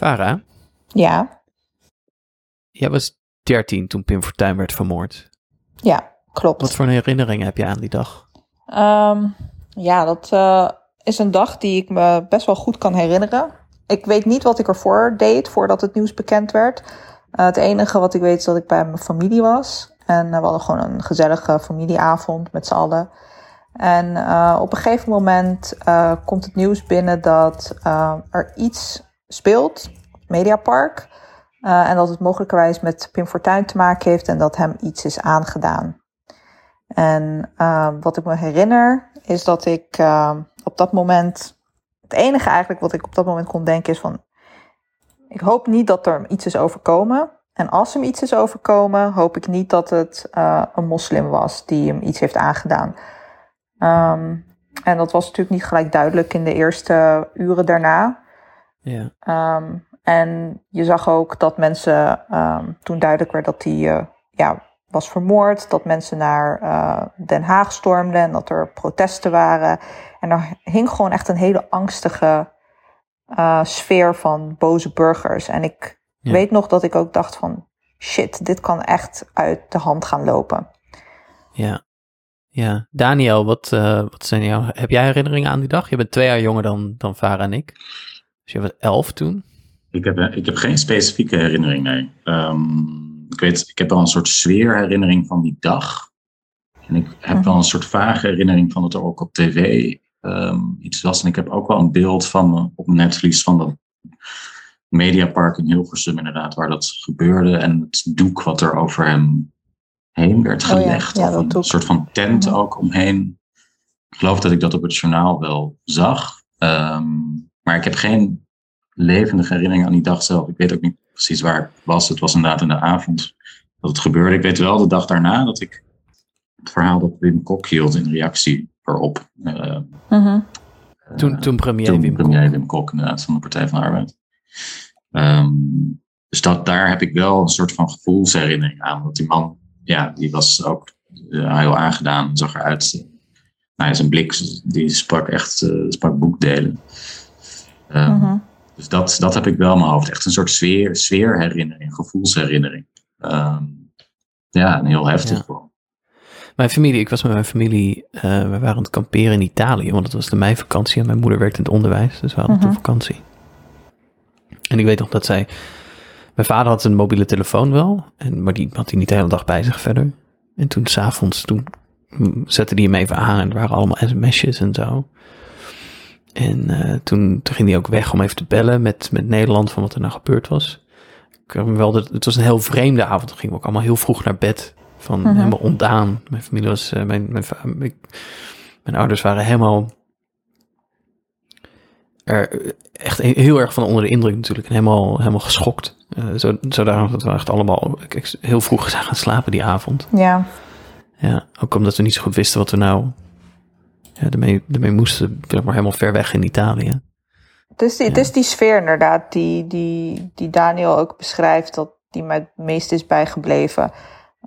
Farah, Ja, jij was 13 toen Pim Fortuyn werd vermoord. ja, klopt. Wat voor herinneringen heb je aan die dag? Ehm, ja, dat eh, is een dag die ik me best wel goed kan herinneren. Ik weet niet wat ik ervoor deed voordat het nieuws bekend werd. Eh, het enige wat ik weet is dat ik bij mijn familie was. En eh, we hadden gewoon een gezellige familieavond met z'n allen. En op een gegeven moment komt het nieuws binnen dat er iets speelt, Mediapark. eh, en dat het mogelijkerwijs met Pim Fortuyn te maken heeft en dat hem iets is aangedaan. En uh, wat ik me herinner is dat ik uh, op dat moment. Het enige eigenlijk wat ik op dat moment kon denken is van. Ik hoop niet dat er iets is overkomen. En als hem iets is overkomen, hoop ik niet dat het een moslim was die hem iets heeft aangedaan. Um, en dat was natuurlijk niet gelijk duidelijk in de eerste uren daarna. Ja. Um, en je zag ook dat mensen, um, toen duidelijk werd dat hij uh, ja, was vermoord, dat mensen naar uh, Den Haag stormden en dat er protesten waren. En er hing gewoon echt een hele angstige uh, sfeer van boze burgers. En ik ja. weet nog dat ik ook dacht van shit, dit kan echt uit de hand gaan lopen. Ja, ja. Daniel, wat, wat zijn jouw, heb jij herinneringen aan die dag? Je bent twee jaar jonger dan, dan Vara en ik. Dus je was elf toen. Ik heb, ik heb geen specifieke herinnering, nee. Um, ik weet, ik heb wel een soort sfeerherinnering van die dag. En ik heb wel een soort vage herinnering van dat er ook op tv um, iets was. En ik heb ook wel een beeld van op mijn netvlies van dat mediapark in Hilversum inderdaad, waar dat gebeurde. En het doek wat er over hem heen werd gelegd. Oh ja, ja, of een soort van tent Mhm. ook omheen. Ik geloof dat ik dat op het journaal wel zag. Um, maar ik heb geen levendige herinnering aan die dag zelf. Ik weet ook niet precies waar ik was. Het was inderdaad in de avond dat het gebeurde. Ik weet wel de dag daarna dat ik het verhaal dat Wim Kok hield in reactie erop. Uh, mm-hmm. toen, toen premier toen Wim premier Kok. Wim Kok inderdaad van de Partij van de Arbeid. Um, dus dat, daar heb ik wel een soort van gevoelsherinnering aan. Dat die man, ja, die was ook uh, heel aangedaan. Zag eruit. Uh, nou ja, zijn blik, die sprak echt, uh, sprak boekdelen. Um, mm-hmm. Dus dat, dat heb ik wel in mijn hoofd. Echt een soort sfeer, sfeerherinnering, gevoelsherinnering. Um, ja, en heel heftig Ja. gewoon. Mijn familie, ik was met mijn familie, uh, we waren aan het kamperen in Italië, want het was de meivakantie en mijn moeder werkte in het onderwijs, dus we hadden Mhm. toen vakantie. En ik weet nog dat zij, mijn vader had een mobiele telefoon wel, en, maar die had hij niet de hele dag bij zich verder. En toen s'avonds, toen mm, zette hij hem even aan en er waren allemaal sms'jes en zo. En uh, toen, toen ging hij ook weg om even te bellen met, met Nederland van wat er nou gebeurd was. Ik me wel, dat, het was een heel vreemde avond. Toen gingen we ook allemaal heel vroeg naar bed. Van Mhm. helemaal ontdaan. Mijn familie was, uh, mijn, mijn, ouders waren helemaal er echt heel erg van onder de indruk natuurlijk. En helemaal, helemaal geschokt. Zo, zodanig dat we echt allemaal heel vroeg zijn gaan slapen die avond. Ja, Ja, ook omdat we niet zo goed wisten wat we nou ja, ermee, ermee moesten. Maar helemaal ver weg in Italië. het is die, het is die sfeer inderdaad die, die, die Daniel ook beschrijft, dat die mij het meest is bijgebleven.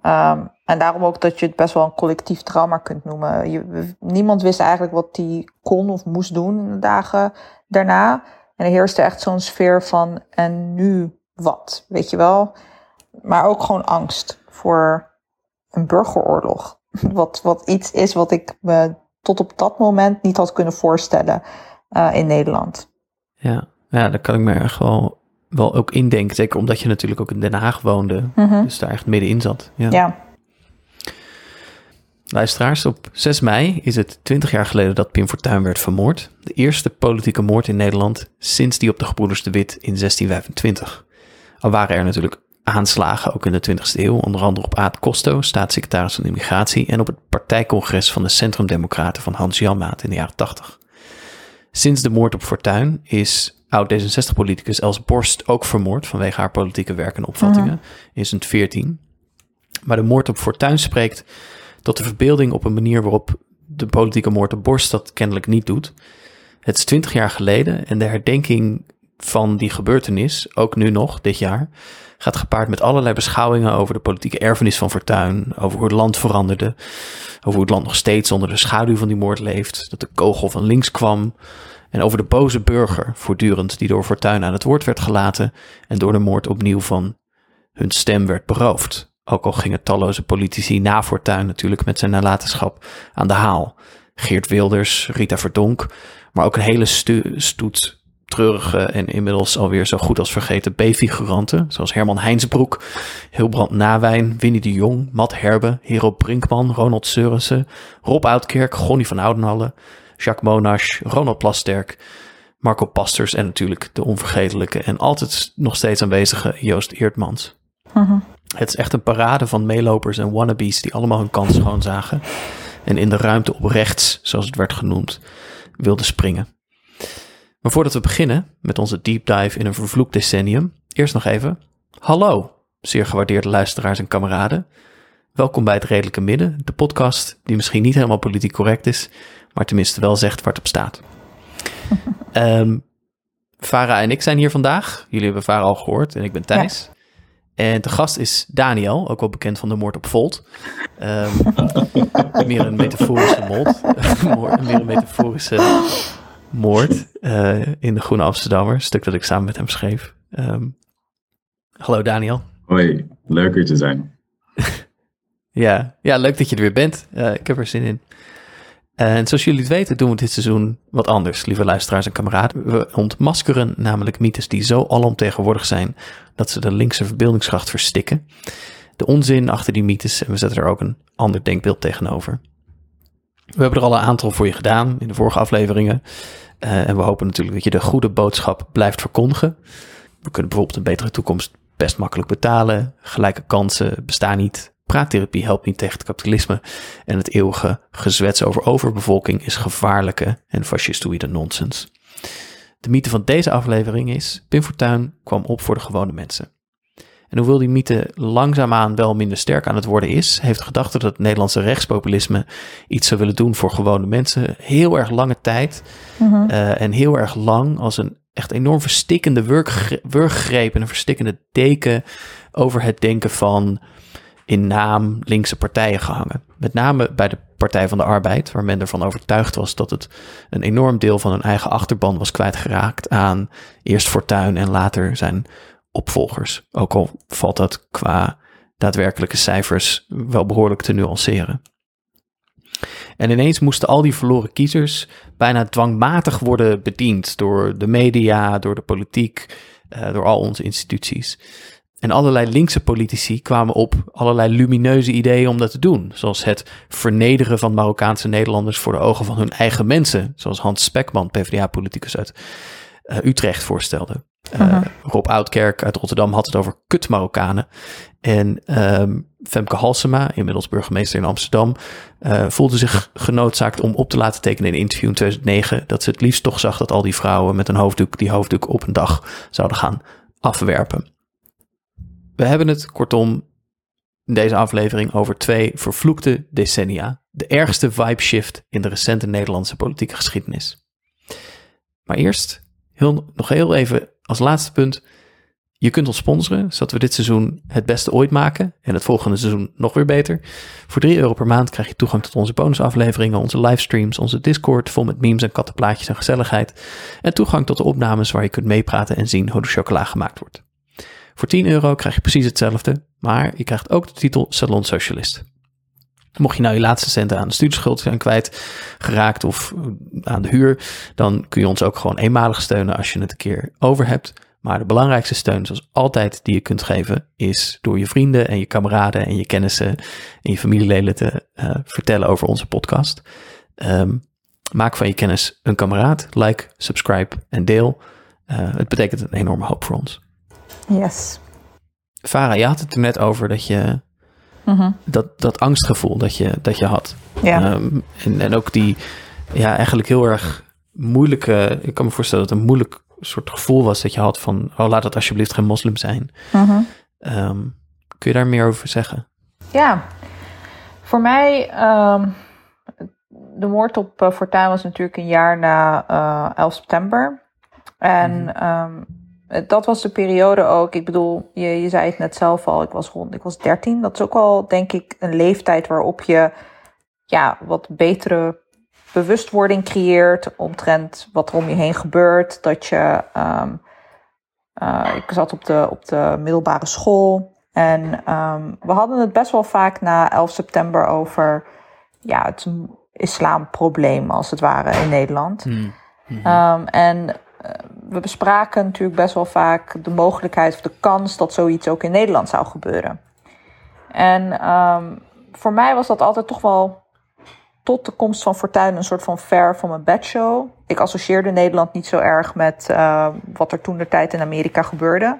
Um, en daarom ook dat je het best wel een collectief trauma kunt noemen. Je, niemand wist eigenlijk wat hij kon of moest doen in de dagen daarna. En er heerste echt zo'n sfeer van, en nu wat, weet je wel? Maar ook gewoon angst voor een burgeroorlog. Wat, wat iets is wat ik me tot op dat moment niet had kunnen voorstellen uh, in Nederland. Ja, ja, daar kan ik me echt wel, wel ook indenken. Zeker omdat je natuurlijk ook in Den Haag woonde. Mhm. Dus daar echt middenin zat. Ja. Ja, Luisteraars, op 6 mei is het 20 jaar geleden dat Pim Fortuyn werd vermoord. De eerste politieke moord in Nederland sinds die op de gebroeders de Wit in 1625. Al waren er natuurlijk aanslagen ook in de 20e eeuw, onder andere op Aad Costo, staatssecretaris van Immigratie, en op het partijcongres van de Centrumdemocraten van Hans Janmaat in de jaren 80. Sinds de moord op Fortuyn is oud-D66-politicus Els Borst ook vermoord vanwege haar politieke werk en opvattingen in 2014. Maar de moord op Fortuyn spreekt tot de verbeelding op een manier waarop de politieke moord op Borst dat kennelijk niet doet. Het is twintig jaar geleden en de herdenking van die gebeurtenis, ook nu nog, dit jaar, gaat gepaard met allerlei beschouwingen over de politieke erfenis van Fortuyn, over hoe het land veranderde, over hoe het land nog steeds onder de schaduw van die moord leeft, dat de kogel van links kwam En over de boze burger, voortdurend, die door Fortuyn aan het woord werd gelaten en door de moord opnieuw van hun stem werd beroofd. Ook al gingen talloze politici na Fortuyn natuurlijk met zijn nalatenschap aan de haal. Geert Wilders, Rita Verdonk, maar ook een hele stoet treurige en inmiddels alweer zo goed als vergeten B-figuranten, zoals Herman Heinsbroek, Hilbrand Nawijn, Winnie de Jong, Matt Herbe, Hero Brinkman, Ronald Seurissen, Rob Oudkerk, Gonnie van Oudenhalle, Jacques Monash, Ronald Plasterk, Marco Pasters en natuurlijk de onvergetelijke en altijd nog steeds aanwezige Joost Eertmans. Mhm. Het is echt een parade van meelopers en wannabes die allemaal hun kans schoon zagen en in de ruimte op rechts, zoals het werd genoemd, wilden springen. Maar voordat we beginnen met onze deep dive in een vervloekt decennium, eerst nog even hallo, zeer gewaardeerde luisteraars en kameraden. Welkom bij het Redelijke Midden, de podcast die misschien niet helemaal politiek correct is, maar tenminste wel zegt waar het op staat. um, Farah en ik zijn hier vandaag. Jullie hebben Farah al gehoord en ik ben Thijs. En de gast is Daniel, ook wel bekend van de moord op Volt. Um, meer een metaforische moord. meer een metaforische moord uh, in de Groene Amsterdammer. Stuk dat ik samen met hem schreef. Um, hallo Daniel. Hoi, leuk hier te zijn. ja, ja, leuk dat je er weer bent. Uh, ik heb er zin in. En zoals jullie het weten doen we dit seizoen wat anders, lieve luisteraars en kameraden. We ontmaskeren namelijk mythes die zo alomtegenwoordig zijn dat ze de linkse verbeeldingskracht verstikken. De onzin achter die mythes en we zetten er ook een ander denkbeeld tegenover. We hebben er al een aantal voor je gedaan in de vorige afleveringen. Uh, en we hopen natuurlijk dat je de goede boodschap blijft verkondigen. We kunnen bijvoorbeeld een betere toekomst best makkelijk betalen. Gelijke kansen bestaan niet. Praattherapie helpt niet tegen het kapitalisme. En het eeuwige gezwets over overbevolking is gevaarlijke en fascistoïde nonsens. De mythe van deze aflevering is: Pim Fortuyn kwam op voor de gewone mensen. En hoewel die mythe langzaamaan wel minder sterk aan het worden is, heeft de gedachte dat het Nederlandse rechtspopulisme iets zou willen doen voor gewone mensen heel erg lange tijd mhm. eh, en heel erg lang als een echt enorm verstikkende wurggreep en een verstikkende deken over het denken van in naam linkse partijen gehangen. Met name bij de Partij van de Arbeid, waar men ervan overtuigd was dat het een enorm deel van hun eigen achterban was kwijtgeraakt aan eerst Fortuyn en later zijn opvolgers. Ook al valt dat qua daadwerkelijke cijfers wel behoorlijk te nuanceren. En ineens moesten al die verloren kiezers bijna dwangmatig worden bediend door de media, door de politiek, uh, door al onze instituties. En allerlei linkse politici kwamen op allerlei lumineuze ideeën om dat te doen. Zoals het vernederen van Marokkaanse Nederlanders voor de ogen van hun eigen mensen. Zoals Hans Spekman, PvdA-politicus uit uh, Utrecht, voorstelde. Uh, Rob Oudkerk uit Rotterdam had het over kut Marokkanen. En um, Femke Halsema, inmiddels burgemeester in Amsterdam, uh, voelde zich genoodzaakt om op te laten tekenen in een interview in 2009 dat ze het liefst toch zag dat al die vrouwen met een hoofddoek die hoofddoek op een dag zouden gaan afwerpen. We hebben het kortom in deze aflevering over twee vervloekte decennia. De ergste vibe shift in de recente Nederlandse politieke geschiedenis. Maar eerst heel, nog heel even als laatste punt. Je kunt ons sponsoren, zodat we dit seizoen het beste ooit maken. En het volgende seizoen nog weer beter. Voor 3 euro per maand krijg je toegang tot onze bonusafleveringen, onze livestreams, onze Discord vol met memes en kattenplaatjes en gezelligheid. En toegang tot de opnames waar je kunt meepraten en zien hoe de chocola gemaakt wordt. Voor 10 euro krijg je precies hetzelfde, maar je krijgt ook de titel Salon Socialist. Mocht je nou je laatste centen aan de studieschuld zijn kwijt geraakt of aan de huur, dan kun je ons ook gewoon eenmalig steunen als je het een keer over hebt. Maar de belangrijkste steun, zoals altijd, die je kunt geven, is door je vrienden en je kameraden en je kennissen en je familieleden te uh, vertellen over onze podcast. Um, maak van je kennis een kameraad. Like, subscribe en deel. Uh, het betekent een enorme hoop voor ons. Yes. Farah, je had het er net over dat je Mhm. dat, dat angstgevoel dat je, dat je had. Ja. Ehm, en, en ook die, ja, eigenlijk heel erg moeilijke. Ik kan me voorstellen dat het een moeilijk soort gevoel was dat je had van, oh, laat het alsjeblieft geen moslim zijn. Mhm. Ehm, kun je daar meer over zeggen? Ja, voor mij, um, de moord op uh, Fortuyn was natuurlijk een jaar na uh, eh, 11 september. En mm dat was de periode ook. Ik bedoel, je, je zei het net zelf al, ik was rond, ik was 13. Dat is ook wel, denk ik, een leeftijd waarop je ja, wat betere bewustwording creëert omtrent wat er om je heen gebeurt. Dat je. Um, uh, ik zat op de, op de middelbare school. En um, we hadden het best wel vaak na 11 september over ja, het islamprobleem, als het ware, in Nederland. Mm. Um, en uh, we bespraken natuurlijk best wel vaak de mogelijkheid of de kans dat zoiets ook in Nederland zou gebeuren. En um, voor mij was dat altijd toch wel tot de komst van Fortuyn een soort van fair van mijn bedshow. Ik associeerde Nederland niet zo erg met uh, wat er toen de tijd in Amerika gebeurde.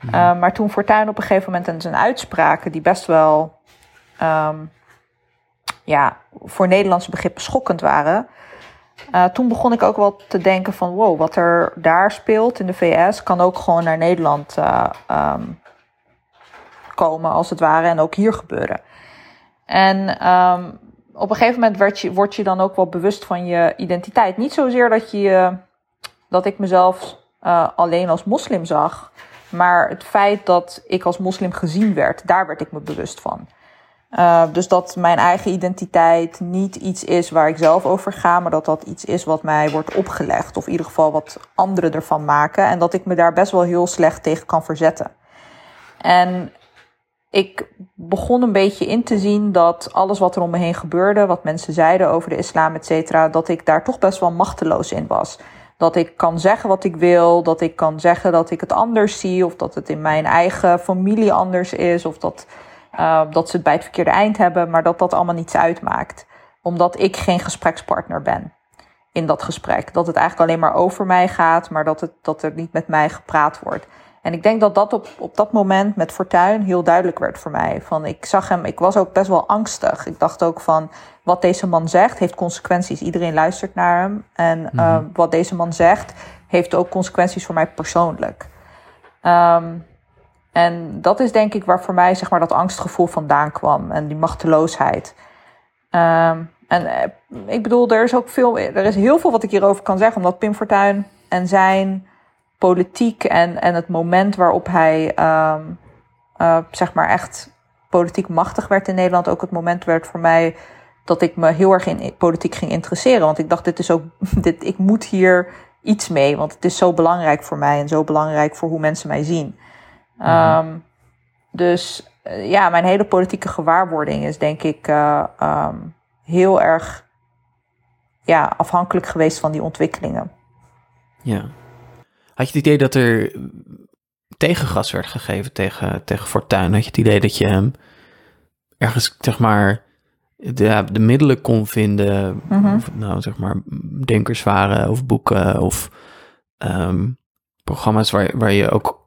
Mm. Uh, maar toen Fortuyn op een gegeven moment in zijn uitspraken, die best wel um, ja, voor Nederlandse begrippen schokkend waren. Uh, toen begon ik ook wel te denken van wow, wat er daar speelt in de VS kan ook gewoon naar Nederland um, komen als het ware en ook hier gebeuren. En um, op een gegeven moment werd je, word je dan ook wel bewust van je identiteit. Niet zozeer dat, je, dat ik mezelf uh, alleen als moslim zag, maar het feit dat ik als moslim gezien werd, daar werd ik me bewust van. Uh, dus dat mijn eigen identiteit niet iets is waar ik zelf over ga, maar dat dat iets is wat mij wordt opgelegd. Of in ieder geval wat anderen ervan maken. En dat ik me daar best wel heel slecht tegen kan verzetten. En ik begon een beetje in te zien dat alles wat er om me heen gebeurde, wat mensen zeiden over de islam, et cetera, dat ik daar toch best wel machteloos in was. Dat ik kan zeggen wat ik wil, dat ik kan zeggen dat ik het anders zie, of dat het in mijn eigen familie anders is, of dat, uh, dat ze het bij het verkeerde eind hebben, maar dat dat allemaal niets uitmaakt. Omdat ik geen gesprekspartner ben in dat gesprek. Dat het eigenlijk alleen maar over mij gaat, maar dat, het, dat er niet met mij gepraat wordt. En ik denk dat dat op, op dat moment met Fortuin heel duidelijk werd voor mij. Van ik zag hem, ik was ook best wel angstig. Ik dacht ook van wat deze man zegt heeft consequenties. Iedereen luistert naar hem. En mm -hmm. uh, wat deze man zegt heeft ook consequenties voor mij persoonlijk. Um, en dat is denk ik waar voor mij zeg maar dat angstgevoel vandaan kwam. En die machteloosheid. Um, en uh, ik bedoel, er is ook veel, er is heel veel wat ik hierover kan zeggen. Omdat Pim Fortuyn en zijn politiek en, en het moment waarop hij um, uh, zeg maar echt politiek machtig werd in Nederland ook het moment werd voor mij dat ik me heel erg in politiek ging interesseren. Want ik dacht, dit is ook, dit, ik moet hier iets mee, want het is zo belangrijk voor mij en zo belangrijk voor hoe mensen mij zien. Mm-hmm. Um, dus uh, ja, mijn hele politieke gewaarwording is denk ik uh, um, heel erg ja, afhankelijk geweest van die ontwikkelingen. Ja. Had je het idee dat er tegengas werd gegeven tegen, tegen Fortuyn? Had je het idee dat je hem ergens, zeg maar, de, de middelen kon vinden? Mm-hmm. Of het nou, zeg maar, denkers waren of boeken of um, programma's waar, waar je ook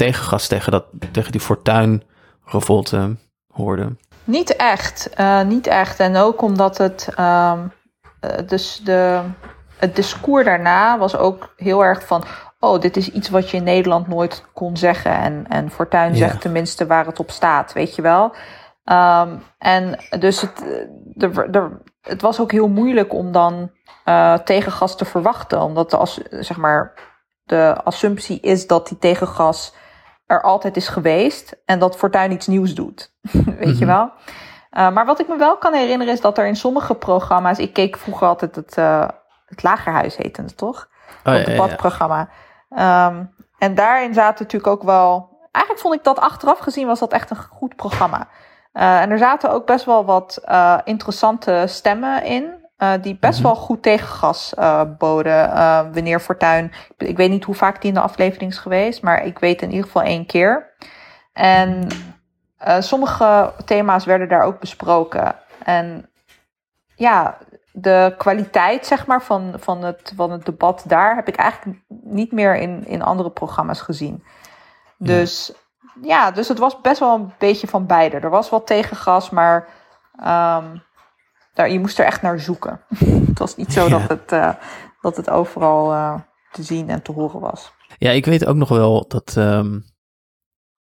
tegengas tegen, dat, tegen die Fortuyn-revolte hoorde? Niet echt, uh, niet echt. En ook omdat het, um, dus de, het discours daarna was ook heel erg van oh, dit is iets wat je in Nederland nooit kon zeggen. En, en Fortuyn zegt yeah. tenminste waar het op staat, weet je wel. Um, en dus het, de, de, het was ook heel moeilijk om dan uh, tegengas te verwachten. Omdat de, zeg maar, de assumptie is dat die tegengas er altijd is geweest. En dat Fortuyn iets nieuws doet, weet je mhm. wel. Uh, maar wat ik me wel kan herinneren is dat er in sommige programma's... Ik keek vroeger altijd het, uh, het Lagerhuis heette het, toch? Oh, het debatprogramma. Ja, ja. Um, en daarin zaten natuurlijk ook wel. Eigenlijk vond ik dat achteraf gezien was dat echt een goed programma. Uh, en er zaten ook best wel wat interessante stemmen in. Uh, die best mm -hmm. wel goed tegengas boden. wanneer Fortuin. Ik weet niet hoe vaak die in de aflevering is geweest. Maar ik weet in ieder geval één keer. En sommige thema's werden daar ook besproken. En ja, de kwaliteit zeg maar, van, van, het, van het debat daar heb ik eigenlijk niet meer in, in andere programma's gezien. Dus ja. ja dus het was best wel een beetje van beide. Er was wat tegengas, maar um, daar, je moest er echt naar zoeken. het was niet zo ja. dat, het, uh, dat het overal uh, te zien en te horen was. Ja, ik weet ook nog wel dat. Um,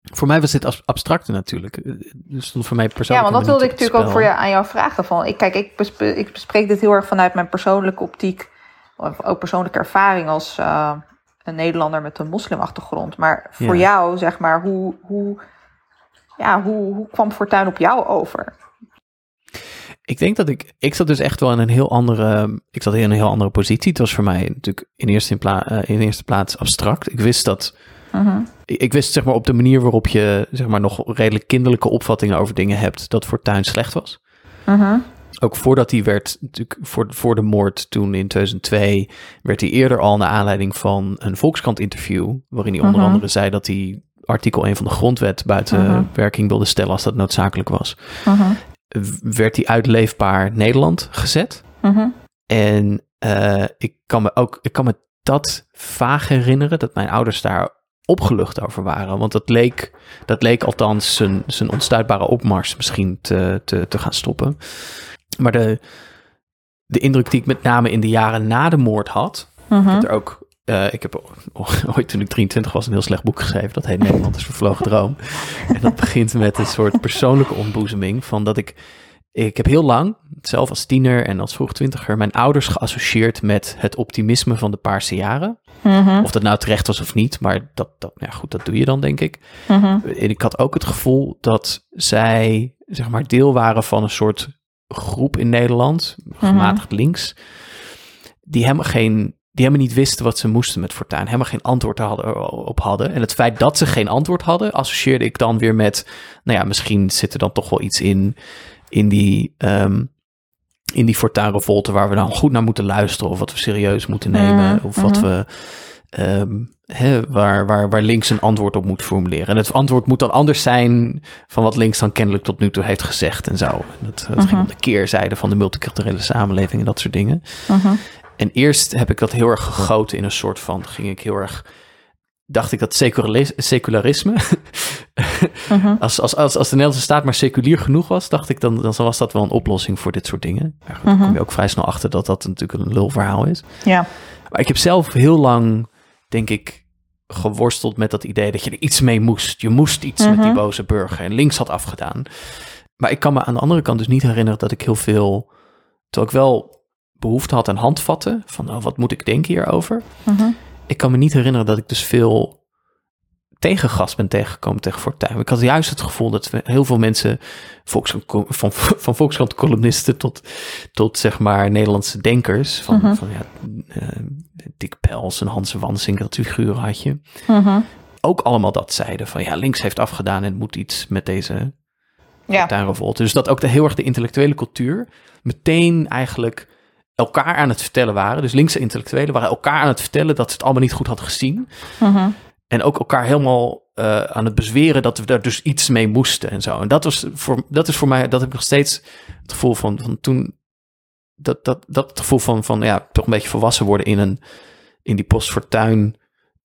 voor mij was dit abstracte natuurlijk. Dus voor mij persoonlijk. Ja, want dat wilde ik natuurlijk ook voor je, aan jou vragen. Van, ik, kijk, ik bespreek, ik bespreek dit heel erg vanuit mijn persoonlijke optiek. Of ook persoonlijke ervaring als uh, een Nederlander met een moslimachtergrond. Maar voor ja. jou, zeg maar, hoe, hoe, ja, hoe, hoe kwam Fortuin op jou over? Ik denk dat ik, ik zat dus echt wel in een heel andere, ik zat in een heel andere positie. Het was voor mij natuurlijk in eerste, in pla, uh, in eerste plaats abstract. Ik wist dat, Mhm. ik, ik wist zeg maar op de manier waarop je zeg maar nog redelijk kinderlijke opvattingen over dingen hebt, dat Fortuyn slecht was. Mhm. Ook voordat hij werd, natuurlijk voor, voor de moord toen in 2002, werd hij eerder al naar aanleiding van een Volkskrant interview, waarin hij onder Mhm. andere zei dat hij artikel 1 van de grondwet buiten werking wilde stellen als dat noodzakelijk was. Werd hij uit leefbaar Nederland gezet. Mhm. En eh, ik kan me ook, ik kan me dat vaag herinneren, dat mijn ouders daar opgelucht over waren. Want dat leek, dat leek althans zijn, zijn onstuitbare opmars misschien te, te, te gaan stoppen. Maar de, de indruk die ik met name in de jaren na de moord had, heb er ook. Eh, ik heb ooit toen ik 23 was een heel slecht boek geschreven. Dat heet Nederland is vervlogen droom. En dat begint met een soort persoonlijke ontboezeming. Van dat ik. Ik heb heel lang, zelf als tiener en als vroeg twintiger, mijn ouders geassocieerd met het optimisme van de paarse jaren. Mhm. Of dat nou terecht was of niet, maar dat, dat, ja goed, dat doe je dan, denk ik. Mhm. En ik had ook het gevoel dat zij, zeg maar, deel waren van een soort groep in Nederland, gematigd links, die helemaal geen, die helemaal niet wisten wat ze moesten met Fortuyn, helemaal geen antwoord hadden, op hadden. En het feit dat ze geen antwoord hadden, associeerde ik dan weer met, nou ja, misschien zit er dan toch wel iets in, in die, ehm, in die Fortuyn-revolte waar we dan goed naar moeten luisteren, of wat we serieus moeten nemen, of wat mhm. we ehm, hè, waar, waar, waar links een antwoord op moet formuleren. En het antwoord moet dan anders zijn van wat links dan kennelijk tot nu toe heeft gezegd en zo. Dat, dat ging Mhm. om de keerzijde van de multiculturele samenleving en dat soort dingen. Mhm. En eerst heb ik dat heel erg gegoten in een soort van, ging ik heel erg, dacht ik dat secularis- secularisme, Mhm. als, als, als, als de Nederlandse staat maar seculier genoeg was, dacht ik dan, dan was dat wel een oplossing voor dit soort dingen. Maar goed, dan kom je ook vrij snel achter dat dat natuurlijk een lulverhaal is. Ja. Maar ik heb zelf heel lang, denk ik, geworsteld met dat idee dat je er iets mee moest. Je moest iets met die Mhm. boze burger. En links had afgedaan. Maar ik kan me aan de andere kant dus niet herinneren dat ik heel veel... Terwijl ik wel behoefte had aan handvatten. Van oh, wat moet ik denken hierover? Mhm. Ik kan me niet herinneren dat ik dus veel tegengas ben tegengekomen tegen Fortuyn. Ik had juist het gevoel dat we heel veel mensen, Volkskrant, van, van columnisten tot, tot zeg maar Nederlandse denkers, van, Mhm. van ja, eh, Dick Pels en Hans Wansink, dat figuur had je, Mhm. ook allemaal dat zeiden van ja, links heeft afgedaan en moet iets met deze Ja. Dus dat ook de, heel erg de intellectuele cultuur meteen eigenlijk elkaar aan het vertellen waren. Dus linkse intellectuelen waren elkaar aan het vertellen dat ze het allemaal niet goed hadden gezien. Mhm. En ook elkaar helemaal eh, aan het bezweren dat we daar dus iets mee moesten en zo. En dat, was voor, dat is voor mij, dat heb ik nog steeds het gevoel van, van toen, dat, dat, dat het gevoel van, van ja, toch een beetje volwassen worden in, een, in die post-fortuin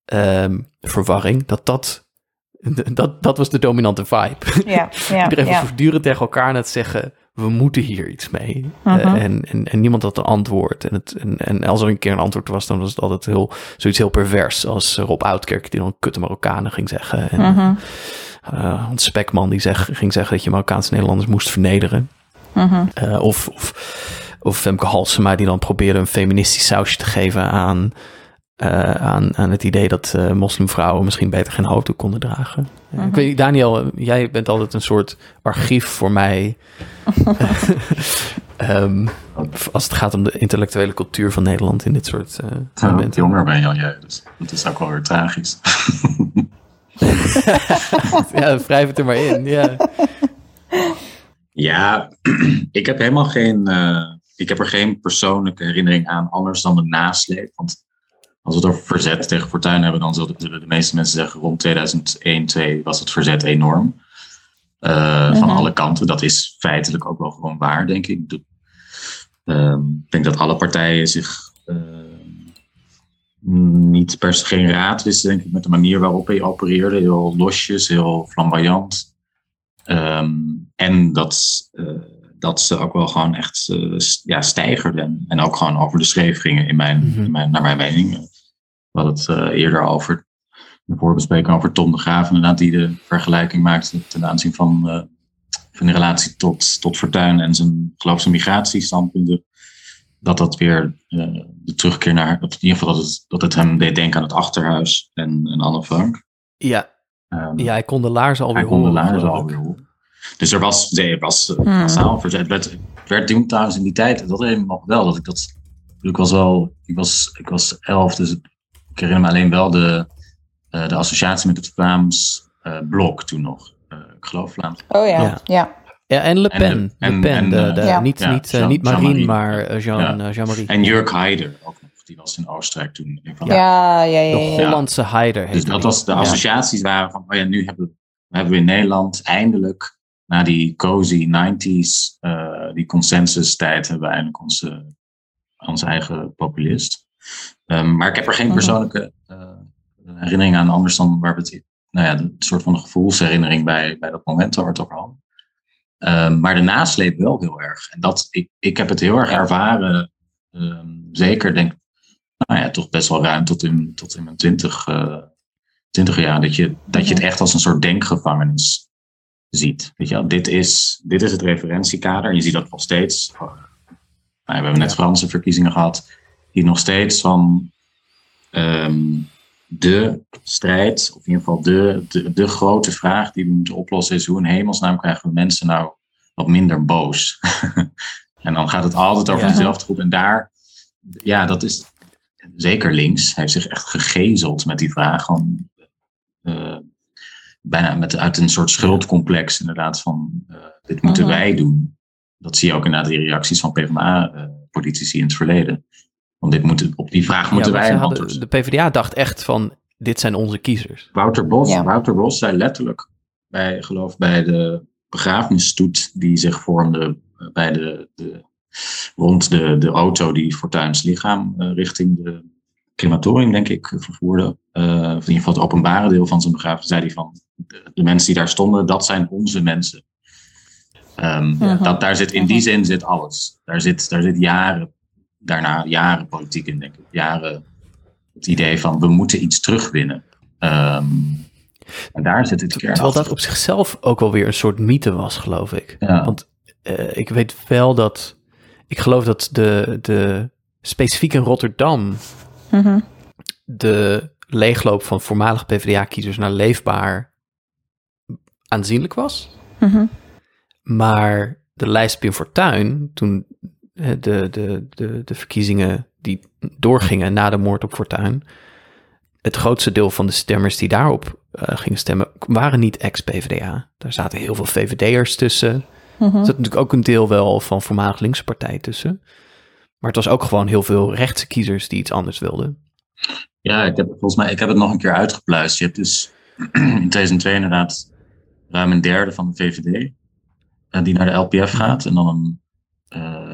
ehm, verwarring, dat dat, dat, dat was de dominante vibe. Ja. Ja. Iedereen was Ja. voortdurend tegen elkaar aan het zeggen, we moeten hier iets mee. Eh, en, en, en niemand had een antwoord. En, het, en, en als er een keer een antwoord was, dan was het altijd heel, zoiets heel pervers. Als Rob Oudkerk die dan kutte Marokkanen ging zeggen. En eh, Hans Spekman die zeg, ging zeggen dat je Marokkaanse Nederlanders moest vernederen. Eh, of, of, of Femke Halsema die dan probeerde een feministisch sausje te geven aan, eh, aan, aan het idee dat eh, moslimvrouwen misschien beter geen hoofddoek konden dragen. Mhm. Ik weet niet, Daniel, jij bent altijd een soort archief voor mij. Ehm, als het gaat om de intellectuele cultuur van Nederland in dit soort eh Ja, wat momenten. jonger ben dan jij, dus dat is ook wel weer tragisch. Ja, wrijf het er maar in. Ja. Ja, ik heb helemaal geen. eh, ik heb er geen persoonlijke herinnering aan, anders dan de nasleep. Want als we het over verzet tegen Fortuyn hebben, dan zullen de, de meeste mensen zeggen rond 2001, 2002 was het verzet enorm. Eh, Van Mhm. alle kanten. Dat is feitelijk ook wel gewoon waar, denk ik. De- ehm, ik denk dat alle partijen zich eh, niet per se geen raad wisten, denk ik, met de manier waarop hij opereerde. Heel losjes, heel flamboyant. Ehm, en dat, eh, dat ze ook wel gewoon echt eh, ja, stijgerden. En ook gewoon over de schreef gingen, in mijn, Mhm. in mijn, naar mijn mening. We hadden het eh, eerder over, de voorbespreking over Tom de Graaf, inderdaad, die de vergelijking maakte ten aanzien van, eh, van de relatie tot, tot Fortuyn en zijn, geloof ik, zijn migratiestandpunten. Dat dat weer eh, de terugkeer naar, of in ieder geval dat het, dat het hem deed denken aan het achterhuis en, en Anne Frank. Ja, Ehm, ja, hij kon de laarzen alweer hij kon de horen, laarzen alweer horen. Dus er was, nee, er was Hmm. massaal verzet. Het werd werd toen trouwens in die tijd, dat herinner ik me nog wel, dat ik dat, ik was wel, ik was, ik was elf, dus ik herinner me alleen wel de, uh, de associatie met het Vlaams uh, blok toen nog. Uh, ik geloof Vlaams. Oh ja, ja. ja. Ja, en Le Pen. En, Le Pen, en, de, de, ja. niet, ja, niet, Jean, niet Marine, Jean maar Jean, ja. Jean-Marie. En Jurk Haider ook nog. Die was in Oostenrijk toen. Van, ja, ja, ja, De Hollandse Haider. Dus dat was de associaties waren van, oh ja, nu hebben we, hebben we in Nederland eindelijk, na die cozy 90s, uh, die consensus tijd, hebben we eindelijk onze, onze eigen populist. Um, maar ik heb er geen persoonlijke uh, herinnering aan, anders dan waar we het, nou ja, een soort van een gevoelsherinnering bij, bij dat moment waar we het over hadden. Um, maar de nasleep wel heel erg. En dat, ik, ik heb het heel erg ervaren, um, zeker denk nou ja, toch best wel ruim tot in, tot in mijn twintig, uh, twintig jaar, dat je, dat je het echt als een soort denkgevangenis ziet. Weet je wel, dit is, dit is het referentiekader. En je ziet dat nog steeds. Nou, we hebben net Franse verkiezingen gehad, die nog steeds van um, de strijd, of in ieder geval de, de, de grote vraag die we moeten oplossen, is hoe in hemelsnaam krijgen we mensen nou wat minder boos? en dan gaat het altijd over ja. dezelfde groep. En daar, ja, dat is zeker links, heeft zich echt gegezeld met die vraag. Van, uh, bijna met, uit een soort schuldcomplex, inderdaad, van uh, dit moeten wij doen. Dat zie je ook inderdaad in de reacties van PvdA-politici in het verleden. Want dit moet, op die vraag moeten wij hadden, De PvdA dacht echt van, dit zijn onze kiezers. Wouter Bos, ja. Wouter Bos zei letterlijk, bij, geloof bij de begrafenisstoet die zich vormde bij de, de rond de, de auto die Fortuins lichaam uh, richting de crematorium, denk ik, vervoerde. Uh, of in ieder geval het openbare deel van zijn begrafenis, zei hij van de, de, mensen die daar stonden, dat zijn onze mensen. Um, uh-huh. dat, daar zit, in die zin zit alles. Daar zit, daar zit jaren, daarna jaren politiek in, denk ik. Jaren het idee van we moeten iets terugwinnen. Um, en daar zit het kern Terwijl dat op zichzelf ook wel weer een soort mythe was, geloof ik. Ja. Want uh, ik weet wel dat ik geloof dat de, de specifiek in Rotterdam mm-hmm. de leegloop van voormalige PvdA-kiezers naar leefbaar aanzienlijk was. Mm-hmm. Maar de lijst Pim Fortuyn, toen de, de, de, de verkiezingen die doorgingen na de moord op Fortuyn, het grootste deel van de stemmers die daarop uh, gingen stemmen, waren niet ex-PVDA. Daar zaten heel veel VVD'ers tussen. Mm Er zat natuurlijk ook een deel wel van voormalig linkse partij tussen. Maar het was ook gewoon heel veel rechtse kiezers die iets anders wilden. Ja, ik heb, volgens mij, ik heb het nog een keer uitgepluist. Je hebt dus in 2002 inderdaad ruim een derde van de VVD uh, die naar de LPF mhm. gaat. En dan een,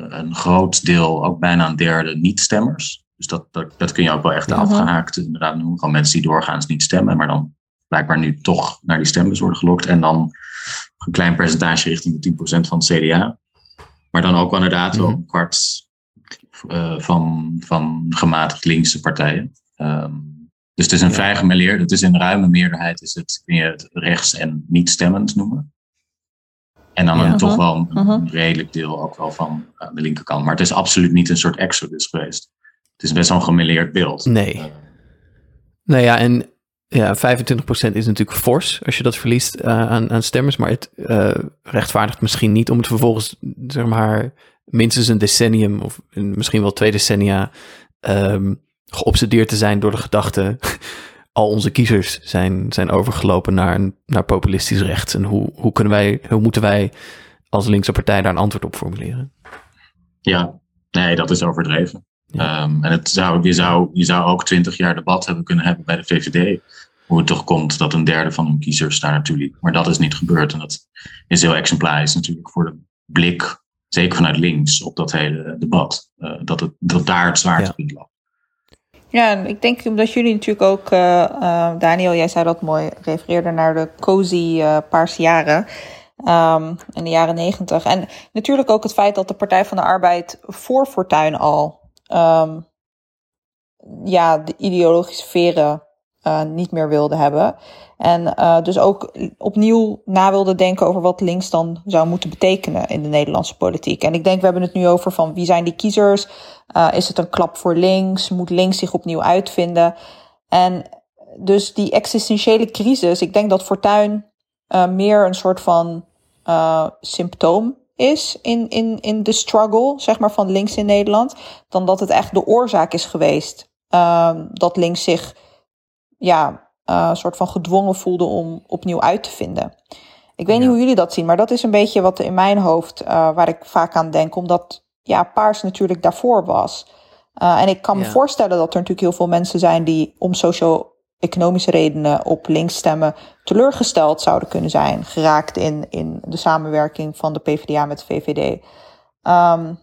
een groot deel, ook bijna een derde, niet-stemmers. Dus dat, dat, dat, kun je ook wel echt uh-huh. afgehaakt inderdaad noemen. Gewoon mensen die doorgaans niet stemmen, maar dan blijkbaar nu toch naar die stembus worden gelokt. En dan een klein percentage richting de 10% van het CDA. Maar dan ook inderdaad wel mhm. een kwart uh, van, van gematigd linkse partijen. Um, dus het is een ja. vrij gemêleerd, het is in ruime meerderheid is het, kun je het rechts en niet stemmend noemen. En dan ja. toch wel een, uh-huh. een, redelijk deel ook wel van uh, de linkerkant. Maar het is absoluut niet een soort exodus geweest. Het is best wel een gemêleerd beeld. Nee. Uh, nou ja, en ja, 25% is natuurlijk fors als je dat verliest uh, aan, aan stemmers. Maar het uh, rechtvaardigt misschien niet om het vervolgens, zeg maar, minstens een decennium of misschien wel twee decennia um, geobsedeerd te zijn door de gedachte. Al onze kiezers zijn, zijn overgelopen naar, naar populistisch rechts. En hoe, hoe, kunnen wij, hoe moeten wij als linkse partij daar een antwoord op formuleren? Ja, nee, dat is overdreven. Ja. Um, en het zou, je, zou, je zou ook twintig jaar debat hebben kunnen hebben bij de VVD. Hoe het toch komt dat een derde van hun kiezers daar naartoe liep. Maar dat is niet gebeurd. En dat is heel exemplarisch natuurlijk voor de blik, zeker vanuit links, op dat hele debat. Uh, dat, het, dat daar het zwaartepunt ja. lag. Ja, ik denk omdat jullie natuurlijk ook, uh, uh, Daniel, jij zei dat mooi, refereerde naar de cozy uh, paarse jaren. Um, in de jaren negentig. En natuurlijk ook het feit dat de Partij van de Arbeid voor Fortuin al um, ja, de ideologische veren uh, niet meer wilde hebben. En uh, dus ook opnieuw na wilde denken over wat links dan zou moeten betekenen in de Nederlandse politiek. En ik denk, we hebben het nu over van wie zijn die kiezers? Uh, is het een klap voor links? Moet links zich opnieuw uitvinden? En dus die existentiële crisis, ik denk dat Fortuin meer een soort van symptoom is in, in, in de struggle, zeg maar, van links in Nederland, dan dat het echt de oorzaak is geweest uh, dat links zich ja, uh, soort van gedwongen voelde om opnieuw uit te vinden. Ik weet ja. niet hoe jullie dat zien, maar dat is een beetje wat in mijn hoofd, uh, waar ik vaak aan denk, omdat ja, paars natuurlijk daarvoor was. Uh, en ik kan me ja. voorstellen dat er natuurlijk heel veel mensen zijn die om socio-economische redenen op links stemmen teleurgesteld zouden kunnen zijn, geraakt in, in de samenwerking van de PvdA met de VVD. Um,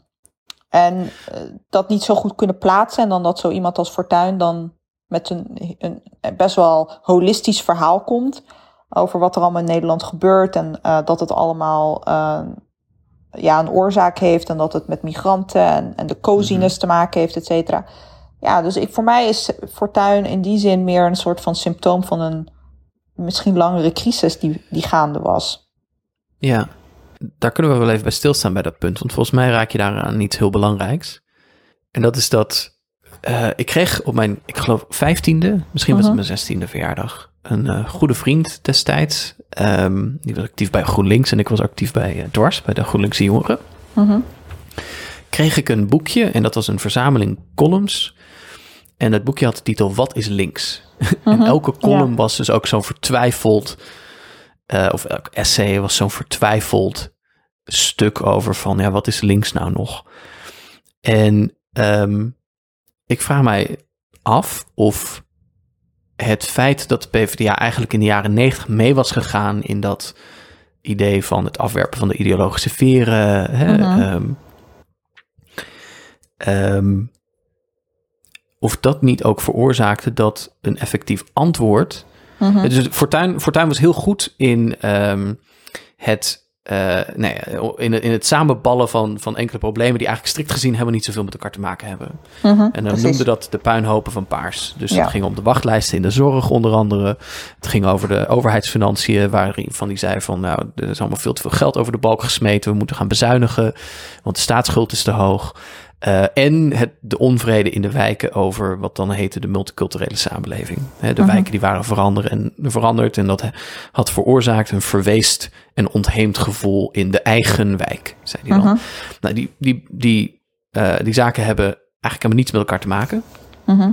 en dat niet zo goed kunnen plaatsen en dan dat zo iemand als Fortuyn dan met een, een best wel holistisch verhaal komt over wat er allemaal in Nederland gebeurt en uh, dat het allemaal uh, ja, een oorzaak heeft en dat het met migranten en, en de coziness mm-hmm. te maken heeft, et cetera. Ja, dus ik, voor mij is Fortuyn in die zin meer een soort van symptoom van een misschien langere crisis die, die gaande was. Ja, daar kunnen we wel even bij stilstaan bij dat punt, want volgens mij raak je daar aan iets heel belangrijks. En dat is dat uh, ik kreeg op mijn, ik geloof, vijftiende, misschien was het mijn zestiende verjaardag, een uh, goede vriend destijds. Um, die was actief bij GroenLinks en ik was actief bij uh, Dwars, bij de GroenLinkse jongeren. Mhm. Kreeg ik een boekje en dat was een verzameling columns. En het boekje had de titel Wat is links? en elke column ja. was dus ook zo'n vertwijfeld, of elk essay was zo'n vertwijfeld stuk over van, ja, wat is links nou nog? En um, ik vraag mij af of het feit dat de PvdA eigenlijk in de jaren negentig mee was gegaan in dat idee van het afwerpen van de ideologische veren. Hè, Mhm. um, um, of dat niet ook veroorzaakte dat een effectief antwoord. Mhm. Dus Fortuyn, Fortuyn was heel goed in um, het. Uh, nee, in, in het samenballen van, van enkele problemen die eigenlijk strikt gezien helemaal niet zoveel met elkaar te maken hebben. Mhm, en dan noemde dat de puinhopen van paars. Dus Ja. het ging om de wachtlijsten in de zorg onder andere. Het ging over de overheidsfinanciën, waarvan die zei van nou, er is allemaal veel te veel geld over de balk gesmeten. We moeten gaan bezuinigen, want de staatsschuld is te hoog. Uh, en het, de onvrede in de wijken over wat dan heette de multiculturele samenleving. He, de Mhm. wijken die waren veranderd en, veranderd en dat had veroorzaakt een verweest en ontheemd gevoel in de eigen wijk, zei hij dan. Mhm. Nou, die, die, die, uh, die zaken hebben eigenlijk helemaal niets met elkaar te maken. Mhm.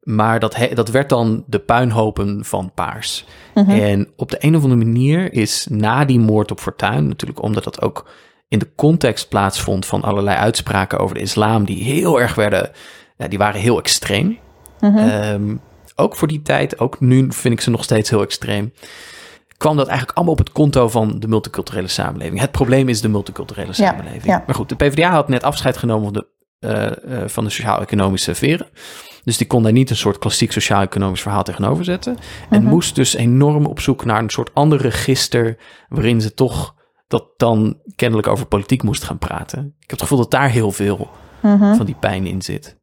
Maar dat, he, dat werd dan de puinhopen van Paars. En op de een of andere manier is na die moord op Fortuyn, natuurlijk omdat dat ook in de context plaatsvond van allerlei uitspraken over de islam, die heel erg werden, ja, die waren heel extreem. Mhm. Um, ook voor die tijd, ook nu vind ik ze nog steeds heel extreem. Kwam dat eigenlijk allemaal op het konto van de multiculturele samenleving. Het probleem is de multiculturele samenleving. Ja, ja. Maar goed, de PvdA had net afscheid genomen van de, uh, uh, van de sociaal-economische veren. Dus die kon daar niet een soort klassiek sociaal-economisch verhaal tegenover zetten. En Mhm. moest dus enorm op zoek naar een soort ander register. waarin ze toch dat dan kennelijk over politiek moest gaan praten. Ik heb het gevoel dat daar heel veel Mhm. van die pijn in zit.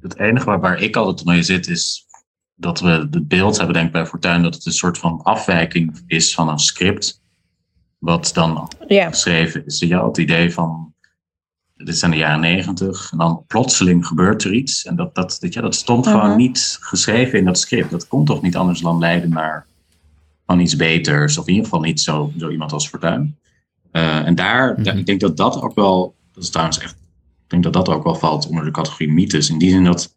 Het enige waar, waar ik altijd mee zit is dat we het beeld hebben, denk ik bij Fortuyn, dat het een soort van afwijking is van een script. Wat dan geschreven is. Ja, het idee van, dit zijn de jaren negentig, en dan plotseling gebeurt er iets. En dat, dat, dat, ja, dat stond Mhm. gewoon niet geschreven in dat script. Dat kon toch niet anders dan leiden naar van iets beters, of in ieder geval niet zo, zo iemand als Fortuyn. Uh, en daar, Mhm. ik denk dat dat ook wel, dat is trouwens echt, ik denk dat dat ook wel valt onder de categorie mythes. In die zin dat,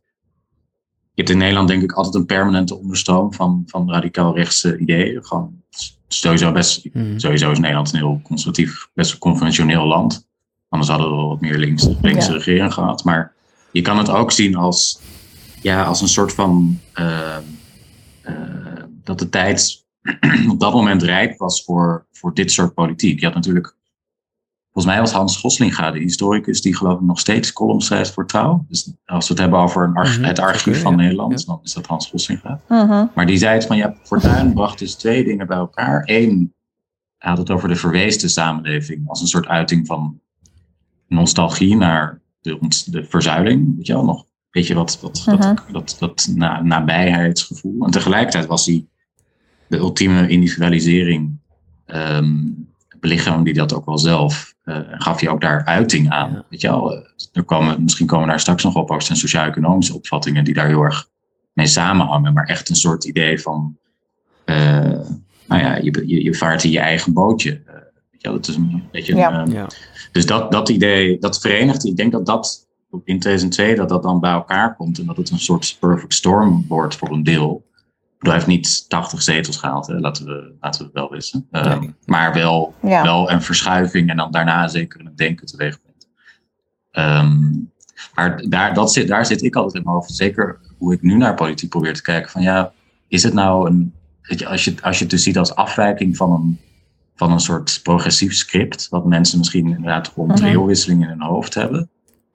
je hebt in Nederland denk ik altijd een permanente onderstroom van, van radicaal rechtse ideeën. Gewoon sowieso best, Mhm. sowieso is Nederland een heel conservatief, best conventioneel land. Anders hadden we wel wat meer links, linkse Ja. regering gehad. Maar je kan het ook zien als, ja, als een soort van, uh, uh, dat de tijd op dat moment rijp was voor, voor dit soort politiek. Je had natuurlijk, volgens mij was Hans Goslinga de historicus die geloof ik nog steeds columns schrijft voor Trouw. Dus als we het hebben over een arch Mhm, het archief van ja, Nederland, ja. dan is dat Hans Goslinga. Mhm. Maar die zei het van, ja, Fortuyn bracht dus twee dingen bij elkaar. Eén, hij had het over de verweesde samenleving als een soort uiting van nostalgie naar de, de verzuiling, weet je wel, nog weet je wat, wat Mhm. dat, dat, dat na, nabijheidsgevoel. En tegelijkertijd was hij de ultieme individualisering um, belichaam die dat ook wel zelf. Uh, gaf hij ook daar uiting aan. Ja. Weet je wel, uh, er komen, misschien komen we daar straks nog op, ook zijn sociaal-economische opvattingen die daar heel erg mee samenhangen. Maar echt een soort idee van, uh, nou ja, je, je, je vaart in je eigen bootje. Ja, dat is een beetje. Ja. Een, eh, Ja. Dus dat, dat idee, dat verenigt. Ik denk dat dat in 2002 dat dat dan bij elkaar komt en dat het een soort perfect storm wordt voor een deel. Hij heeft niet 80 zetels gehaald, hè? Laten, we, laten we het wel wissen. Ehm, Nee. Maar wel, Ja. wel een verschuiving en dan daarna zeker een denken teweeg brengt. Ehm, maar daar, dat zit, daar zit ik altijd in mijn hoofd. Zeker hoe ik nu naar politiek probeer te kijken. Van ja, is het nou een. weet je, Als je, als je het dus ziet als afwijking van een, van een soort progressief script. Wat mensen misschien inderdaad rond Mhm. eeuwwisseling in hun hoofd hebben.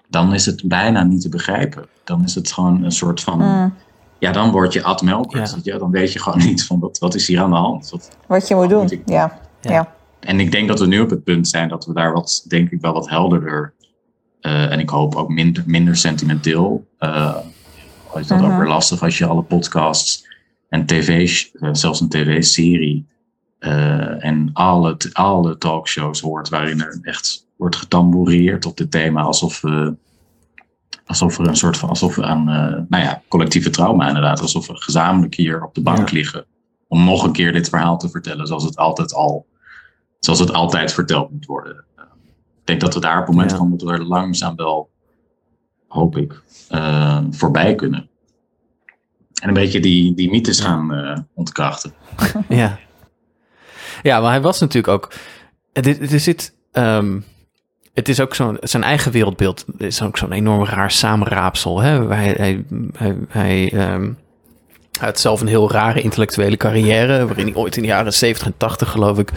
Dan is het bijna niet te begrijpen. Dan is het gewoon een soort van. Mm. Ja, dan word je ad. Ja. Dan weet je gewoon niet van wat, wat is hier aan de hand. Wat, Wat je moet doen. Moet Ja. Ja. Ja. en ik denk dat we nu op het punt zijn dat we daar wat, denk ik, wel wat helderder. eh, en ik hoop ook minder, minder sentimenteel. eh is dat ook Mhm. weer lastig als je alle podcasts en tv's, eh, zelfs een tv-serie. eh, en alle, alle talkshows hoort waarin er echt wordt getamboureerd op dit thema. Alsof we. Alsof er een soort van, alsof we aan, eh, nou ja, collectieve trauma inderdaad, alsof we gezamenlijk hier op de bank Ja. liggen. Om nog een keer dit verhaal te vertellen zoals het altijd al zoals het altijd verteld moet worden. Ik denk dat we daar op het moment Ja. van moeten we er langzaam wel, hoop ik, uh, voorbij kunnen. En een beetje die, die mythes gaan uh, ontkrachten. Ja. ja, maar hij was natuurlijk ook. Er, er zit. um, het is ook zo'n. Zijn eigen wereldbeeld is ook zo'n enorm raar samenraapsel. Hè? Hij, hij, hij, hij hij had zelf een heel rare intellectuele carrière. Waarin hij ooit in de jaren 70 en 80, geloof ik.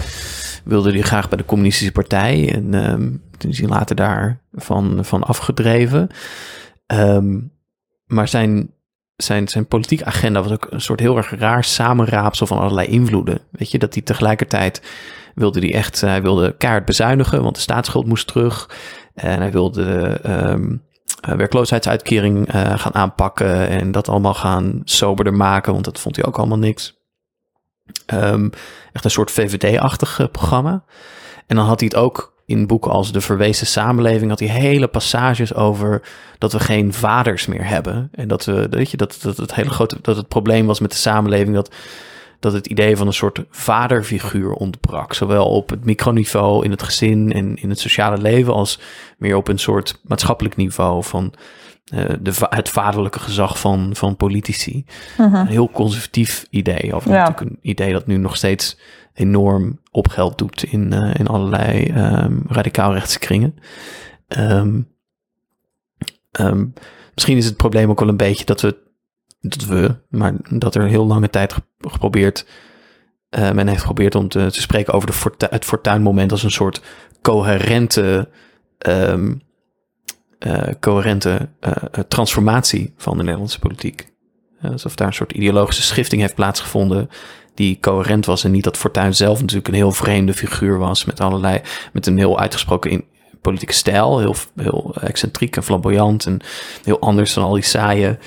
wilde hij graag bij de Communistische Partij. En um, toen is hij later daarvan van afgedreven. Um, maar zijn, zijn, zijn politieke agenda was ook een soort heel erg raar samenraapsel van allerlei invloeden. Weet je, dat hij tegelijkertijd wilde hij echt, hij wilde kaart bezuinigen, want de staatsschuld moest terug. En hij wilde um, werkloosheidsuitkering uh, gaan aanpakken en dat allemaal gaan soberder maken, want dat vond hij ook allemaal niks. Um, echt een soort VVD-achtig programma. En dan had hij het ook in boeken als De Verwezen Samenleving had hij hele passages over dat we geen vaders meer hebben. En dat we, weet je, dat, dat het hele grote, dat het probleem was met de samenleving dat, dat het idee van een soort vaderfiguur ontbrak. Zowel op het microniveau in het gezin en in het sociale leven, als meer op een soort maatschappelijk niveau van uh, de, het vaderlijke gezag van, van politici. Uh -huh. Een heel conservatief idee. Of ja. natuurlijk een idee dat nu nog steeds enorm opgeld doet in, uh, in allerlei um, radicaal rechtse kringen. Um, um, misschien is het probleem ook wel een beetje dat we, dat we, maar dat er heel lange tijd geprobeerd, uh, men heeft geprobeerd om te, te spreken over de fortu het fortuinmoment als een soort coherente, uh, coherente transformatie van de Nederlandse politiek. Alsof daar een soort ideologische schifting heeft plaatsgevonden die coherent was en niet dat Fortuyn zelf natuurlijk een heel vreemde figuur was met allerlei, met een heel uitgesproken in, politieke stijl, heel, heel excentriek en flamboyant en heel anders dan al die saaie,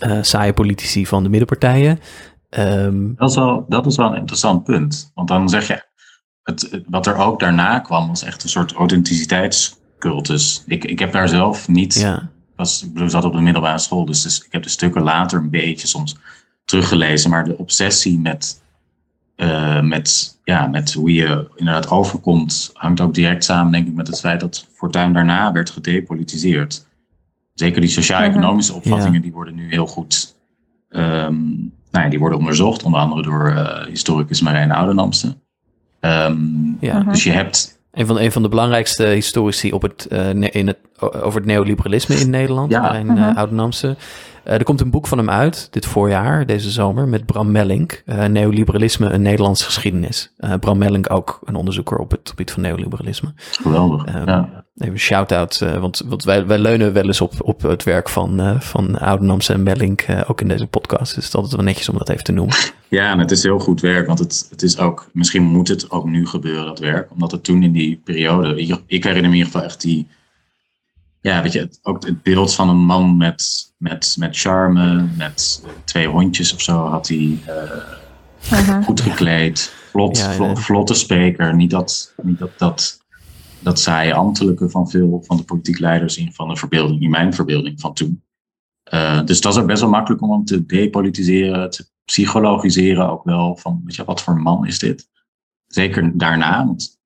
uh, saaie politici van de middenpartijen. Um, dat, is wel, dat is wel een interessant punt, want dan zeg je, het, wat er ook daarna kwam was echt een soort authenticiteitscultus. Ik, ik heb daar zelf niet, ja. was, ik zat op de middelbare school, dus, dus ik heb de stukken later een beetje soms teruggelezen, maar de obsessie met uh, met, ja, met hoe je inderdaad overkomt, hangt ook direct samen, denk ik, met het feit dat Fortuyn daarna werd gedepolitiseerd. Zeker die sociaal-economische opvattingen, ja. die worden nu heel goed, um, nou ja, die worden onderzocht, onder andere door uh, historicus Marijn Oudenamste. Um, ja. Dus je hebt... Een van, een van de belangrijkste historici op het, uh, in het, over het neoliberalisme in Nederland, ja. Marijn uh. Uh, er komt een boek van hem uit dit voorjaar, deze zomer, met Bram Mellink. Uh, neoliberalisme, een Nederlandse geschiedenis. Uh, Bram Mellink ook een onderzoeker op het gebied van neoliberalisme. Geweldig. Ja. Even een shout-out, want, want wij, wij leunen wel eens op, op het werk van, uh, van Oudenamse en Mellink, ook in deze podcast. Dus het is altijd wel netjes om dat even te noemen. Ja, en het is heel goed werk, want het, het is ook, misschien moet het ook nu gebeuren, dat werk. Omdat het toen in die periode, ik, ik herinner me in ieder geval echt die ja, weet je, het, ook het beeld van een man met, met, met charme, met twee hondjes of zo had hij uh, uh-huh. goed gekleed, vlot, ja, vlotte spreker. Niet dat, niet dat, dat, dat saaie ambtelijke van veel van de politiek leiders in van de verbeelding, in mijn verbeelding van toen. Uh, dus dat is ook best wel makkelijk om hem te depolitiseren, te psychologiseren ook wel van, weet je, wat voor man is dit? Zeker daarna, want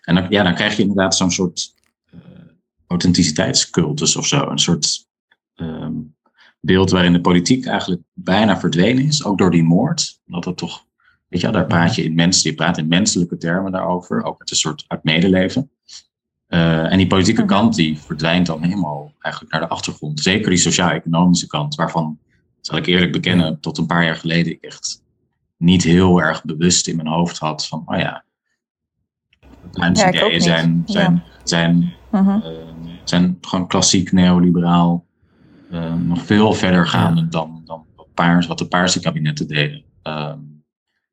en dan, ja, dan krijg je inderdaad zo'n soort authenticiteitscultus of zo. Een soort ehm, beeld waarin de politiek eigenlijk bijna verdwenen is, ook door die moord. Dat het toch, weet je, daar praat je in mensen, je praat in menselijke termen daarover, ook met een soort uit medeleven. Uh, en die politieke mhm. kant die verdwijnt dan helemaal eigenlijk naar de achtergrond. Zeker die sociaal-economische kant, waarvan, zal ik eerlijk bekennen, tot een paar jaar geleden ik echt niet heel erg bewust in mijn hoofd had van, oh ja, mensen ja, ideeën zijn, zijn, zijn, uh -huh. uh, zijn gewoon klassiek neoliberaal uh, nog veel verder gaan ja. dan, dan paars, wat de paarse kabinetten deden. Um,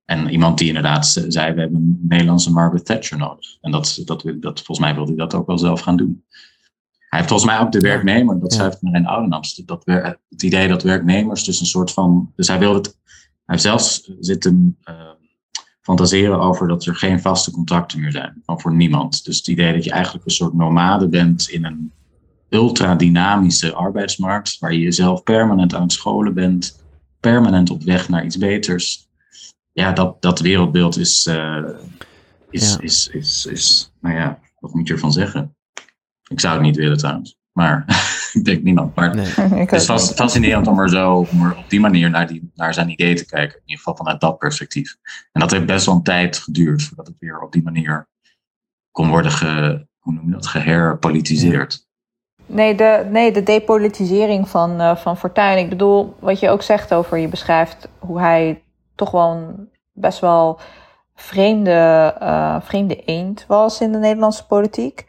en iemand die inderdaad zei, we hebben een Nederlandse Margaret Thatcher nodig. En dat, dat, dat, volgens mij wilde hij dat ook wel zelf gaan doen. Hij heeft volgens mij ook de werknemer, dat ja. schrijft in Oudenaps, dat het idee dat werknemers dus een soort van, dus hij wilde het, hij heeft zelfs zitten uh, fantaseren over dat er geen vaste contracten meer zijn, van voor niemand. Dus het idee dat je eigenlijk een soort nomade bent in een ultradynamische arbeidsmarkt, waar je jezelf permanent aan het scholen bent, permanent op weg naar iets beters. Ja, dat, dat wereldbeeld is, uh, is, ja. is, is, is, nou ja, wat moet je ervan zeggen? Ik zou het niet willen trouwens, maar ik denk niemand. Maar nee. het is vast, fascinerend om er zo om er op die manier naar, die, naar zijn idee te kijken, in ieder geval vanuit dat perspectief. En dat heeft best wel een tijd geduurd voordat het weer op die manier kon worden ge, hoe noem je dat, geherpolitiseerd. Nee, de, nee, de depolitisering van, uh, van Fortuyn. Ik bedoel, wat je ook zegt over, je beschrijft hoe hij toch wel een best wel vreemde, uh, vreemde eend was in de Nederlandse politiek.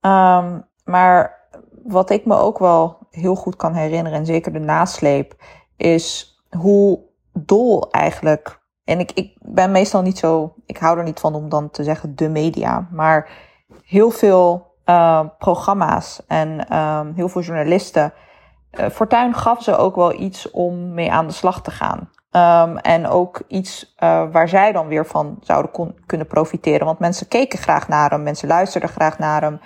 Um, maar wat ik me ook wel heel goed kan herinneren, en zeker de nasleep, is hoe dol eigenlijk. En ik, ik ben meestal niet zo, ik hou er niet van om dan te zeggen de media, maar heel veel uh, programma's en um, heel veel journalisten. Uh, Fortuin gaf ze ook wel iets om mee aan de slag te gaan. Um, en ook iets uh, waar zij dan weer van zouden kon, kunnen profiteren. Want mensen keken graag naar hem, mensen luisterden graag naar hem.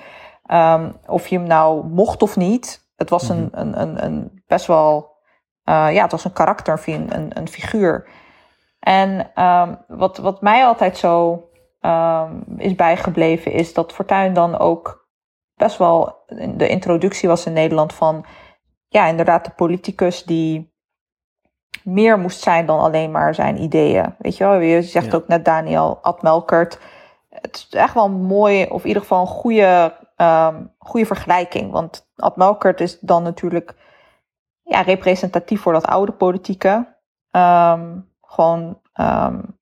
Um, of je hem nou mocht of niet. Het was een, mhm. een, een, een best wel, ja, het was een karakter, een, een figuur. En wat, wat mij altijd zo is bijgebleven, is dat Fortuin dan ook best wel de introductie was in Nederland van, ja, inderdaad, de politicus die meer moest zijn dan alleen maar zijn ideeën. Weet je wel, je zegt ook net Daniel Admelkert. Het is echt wel een mooi, of in ieder geval een goede, um, goede vergelijking. Want Admelkert is dan natuurlijk ja, representatief voor dat oude politieke. Um, gewoon um,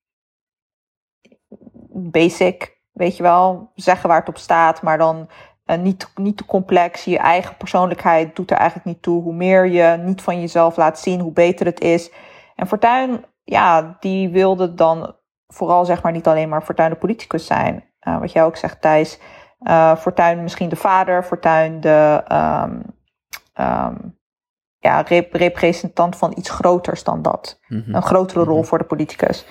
basic, weet je wel, zeggen waar het op staat, maar dan uh, niet, niet te complex. Je eigen persoonlijkheid doet er eigenlijk niet toe. Hoe meer je niet van jezelf laat zien, hoe beter het is. En Fortuyn, ja, die wilde dan vooral zeg maar niet alleen maar Fortuyn de politicus zijn. Uh, wat jij ook zegt, Thijs. Uh, Fortuyn misschien de vader, Fortuyn de um, um, ja, rep representant van iets groters dan dat. Mm -hmm. Een grotere rol mm -hmm. voor de politicus.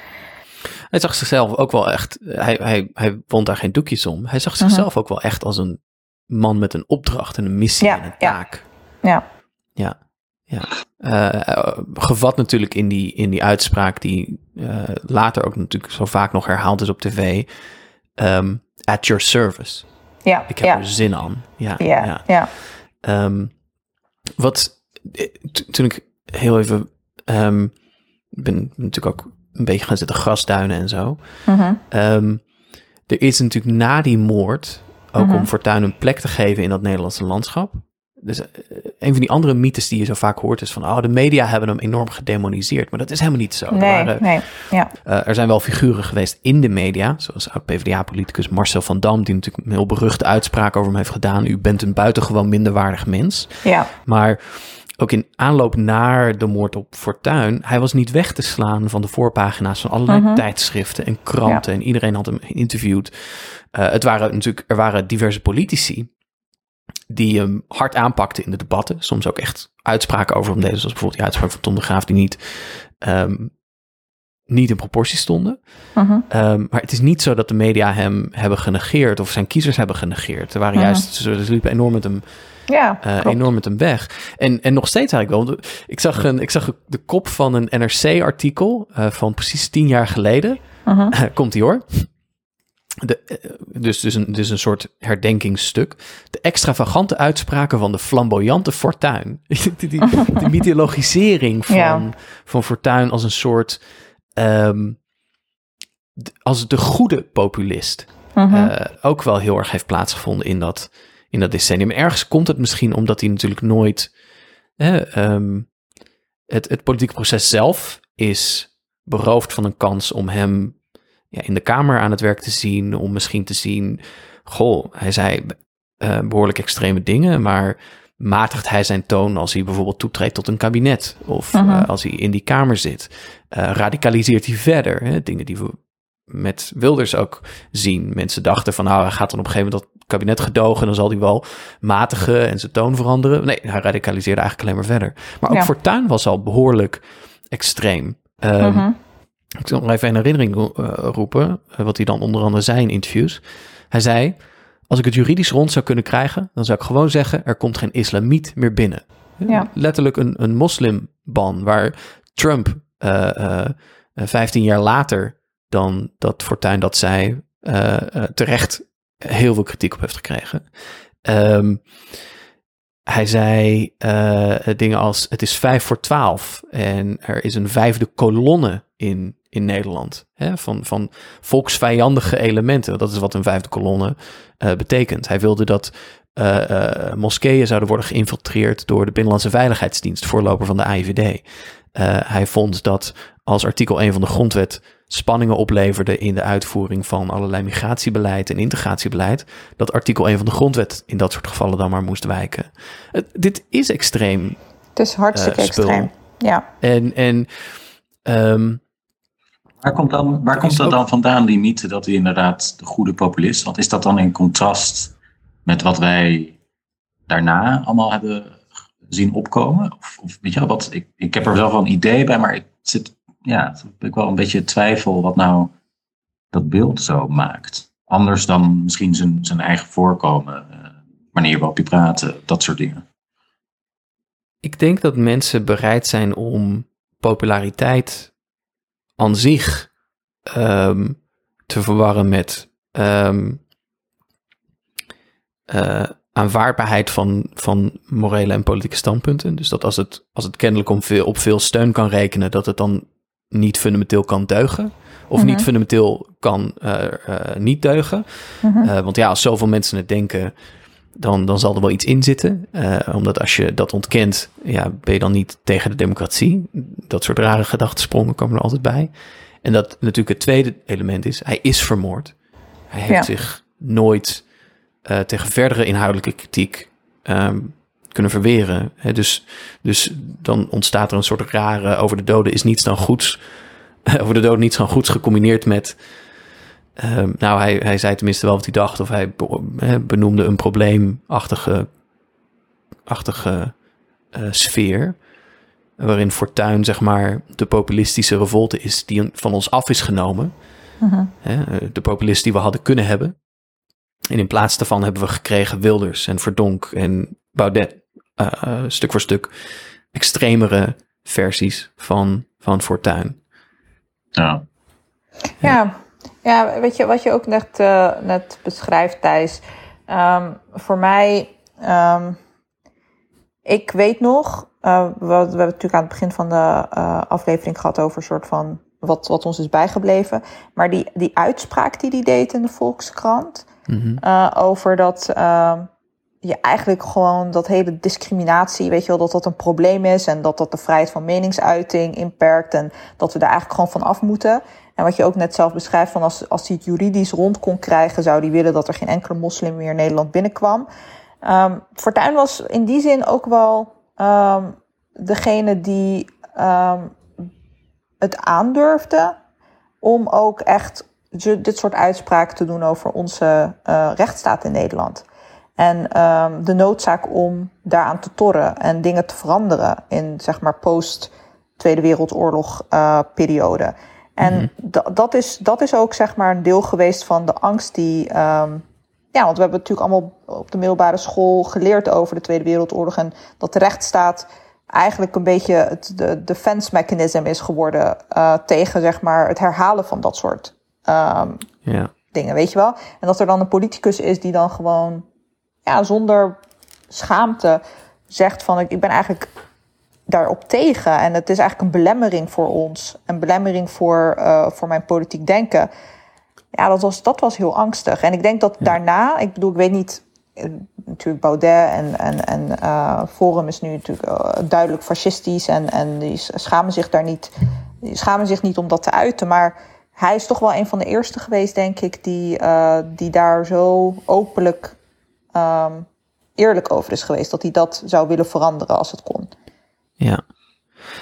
Hij zag zichzelf ook wel echt, hij, hij, hij wond daar geen doekjes om. Hij zag zichzelf mm -hmm. ook wel echt als een man met een opdracht en een missie ja, en een taak. Ja. Ja. ja. Uh, gevat natuurlijk in die, in die uitspraak die uh, later ook natuurlijk zo vaak nog herhaald is op tv. Um, at your service. Ja. Ik heb ja. er zin aan. Ja. Ja. Um, wat toen ik heel even um, ben natuurlijk ook een beetje gaan zitten grasduinen en zo. Mm -hmm. er is natuurlijk na die moord ook mm -hmm. om Fortuyn een plek te geven in dat Nederlandse landschap. Dus uh, een van die andere mythes die je zo vaak hoort is van... oh, de media hebben hem enorm gedemoniseerd. Maar dat is helemaal niet zo. Nee, er, waren, nee, ja. uh, er zijn wel figuren geweest in de media... zoals oud-PVDA-politicus Marcel van Dam... die natuurlijk een heel beruchte uitspraak over hem heeft gedaan. U bent een buitengewoon minderwaardig mens. Ja. Maar ook in aanloop naar de moord op Fortuyn... hij was niet weg te slaan van de voorpagina's van allerlei -hmm. tijdschriften en kranten. Ja. En iedereen had hem geïnterviewd. Uh, het waren natuurlijk, er waren diverse politici die hem hard aanpakten in de debatten. Soms ook echt uitspraken over hem deden, zoals bijvoorbeeld die uitspraak van Tom de Graaf, die niet, um, niet in proportie stonden. Uh -huh. um, maar het is niet zo dat de media hem hebben genegeerd of zijn kiezers hebben genegeerd. Er waren uh -huh. juist, ze liepen enorm met hem. Ja, uh, enorm met hem weg. En, en nog steeds eigenlijk wel. Ik zag, een, ik zag de kop van een NRC-artikel van precies tien jaar geleden. -huh. Komt ie hoor. De, eh, dus, dus, een, dus een soort herdenkingsstuk. De extravagante uitspraken van de flamboyante Fortuin. die, die, de mythologisering van, Ja. van Fortuin als een soort... ehm, als de goede populist. Mhm. eh, ook wel heel erg heeft plaatsgevonden in dat, in dat decennium. Ergens komt het misschien omdat hij natuurlijk nooit... eh, ehm, het, het politieke proces zelf is beroofd van een kans om hem ja, in de Kamer aan het werk te zien. Om misschien te zien, goh, hij zei eh, behoorlijk extreme dingen, maar matigt hij zijn toon als hij bijvoorbeeld toetreedt tot een kabinet of Mhm. eh, als hij in die Kamer zit? Eh, radicaliseert hij verder? Hè? Dingen die we met Wilders ook zien. Mensen dachten van, nou, hij gaat dan op een gegeven moment dat kabinet gedogen, dan zal hij wel matigen en zijn toon veranderen. Nee, hij radicaliseerde eigenlijk alleen maar verder. Maar ook Ja. Fortuyn was al behoorlijk extreem. Ehm, Mhm. Ik zal nog even in herinnering eh, roepen, eh, wat hij dan onder andere zei in interviews. Hij zei, als ik het juridisch rond zou kunnen krijgen, dan zou ik gewoon zeggen, er komt geen islamiet meer binnen. Ja. Letterlijk een, een moslimban, waar Trump eh, eh, eh, 15 jaar later dan dat Fortuyn dat zei, eh, eh, terecht heel veel kritiek op heeft gekregen. Ehm, hij zei eh, dingen als: Het is vijf voor twaalf en er is een vijfde kolonne in, in Nederland. Hè, van, van volksvijandige elementen. Dat is wat een vijfde kolonne eh, betekent. Hij wilde dat eh, moskeeën zouden worden geïnfiltreerd door de Binnenlandse Veiligheidsdienst, voorloper van de AIVD. Eh, hij vond dat als artikel 1 van de grondwet spanningen opleverde in de uitvoering van allerlei migratiebeleid en integratiebeleid, dat artikel 1 van de grondwet in dat soort gevallen dan maar moest wijken. Dit is extreem. Het is hartstikke eh, spul. extreem. Ja. En, en ehm, Waar komt, dan, waar komt dat ook- dan vandaan, die mythe dat hij inderdaad de goede populist? Want is dat dan in contrast met wat wij daarna allemaal hebben zien opkomen? Of, of weet je wat, ik, ik heb er wel een idee bij, maar ik zit, ja, ik wel een beetje twijfel wat nou dat beeld zo maakt. Anders dan misschien zijn, zijn eigen voorkomen, eh, wanneer we op je praten, dat soort dingen. ik denk dat mensen bereid zijn om populariteit aan zich ehm, te verwarren met ehm, eh, aanvaardbaarheid van, van morele en politieke standpunten. Dus dat als het, als het kennelijk om veel, op veel steun kan rekenen, dat het dan niet fundamenteel kan deugen. Of Mhm. niet fundamenteel kan eh, eh, niet deugen. Mhm. Eh, want ja, als zoveel mensen het denken, dan, dan zal er wel iets in zitten. Omdat als je dat ontkent, ja, ben je dan niet tegen de democratie. Dat soort rare gedachtensprongen komen er altijd bij. En dat natuurlijk het tweede element is, hij is vermoord. Hij heeft Ja. zich nooit eh, tegen verdere inhoudelijke kritiek ehm, kunnen verweren. Dus, dus dan ontstaat er een soort rare, over de doden is niets dan goeds. over de doden niets dan goeds gecombineerd met Ehm, nou, hij, hij zei tenminste wel wat hij dacht, of hij benoemde een probleemachtige achtige, eh, sfeer. Waarin Fortuin, zeg maar, de populistische revolte is die van ons af is genomen. Mhm. Eh, de populist die we hadden kunnen hebben. En in plaats daarvan hebben we gekregen Wilders en Verdonk en Baudet. eh, eh, stuk voor stuk extremere versies van, van Fortuin. Ja. Ja, ja weet je wat je ook net, eh, net beschrijft, Thijs. Ehm, voor mij, ehm, ik weet nog, eh, we, we hebben het natuurlijk aan het begin van de eh, aflevering gehad over een soort van wat, wat ons is bijgebleven. Maar die, die uitspraak die hij deed in de Volkskrant, Mhm. eh, over dat ehm, je eigenlijk gewoon dat hele discriminatie, weet je wel, dat dat een probleem is en dat dat de vrijheid van meningsuiting inperkt en dat we daar eigenlijk gewoon van af moeten. En wat je ook net zelf beschrijft, van als, als hij het juridisch rond kon krijgen, zou hij willen dat er geen enkele moslim meer in Nederland binnenkwam. Fortuyn was in die zin ook wel ehm, degene die het aandurfde om ook echt dit soort uitspraken te doen over onze eh, rechtsstaat in Nederland. En ehm, de noodzaak om daaraan te torren en dingen te veranderen in zeg maar post Tweede Wereldoorlog eh, periode. En da- dat, is, dat is ook zeg maar een deel geweest van de angst die. ehm, ja, want we hebben natuurlijk allemaal op de middelbare school geleerd over de Tweede Wereldoorlog. En dat de rechtsstaat eigenlijk een beetje het de defense mechanism is geworden eh, tegen zeg maar, het herhalen van dat soort ehm, Ja. dingen, weet je wel? En dat er dan een politicus is die dan gewoon, ja, zonder schaamte zegt van ik, ik ben eigenlijk daarop tegen. En het is eigenlijk een belemmering voor ons. Een belemmering voor, uh, voor mijn politiek denken. Ja, dat was, dat was heel angstig. En ik denk dat daarna, ik bedoel, ik weet niet, eh, natuurlijk Baudet en, en, en uh, Forum is nu natuurlijk uh, duidelijk fascistisch en, en die schamen zich daar niet, die schamen zich niet om dat te uiten. Maar hij is toch wel een van de eerste geweest, denk ik, die, uh, die daar zo openlijk um, eerlijk over is geweest. Dat hij dat zou willen veranderen als het kon. Ja.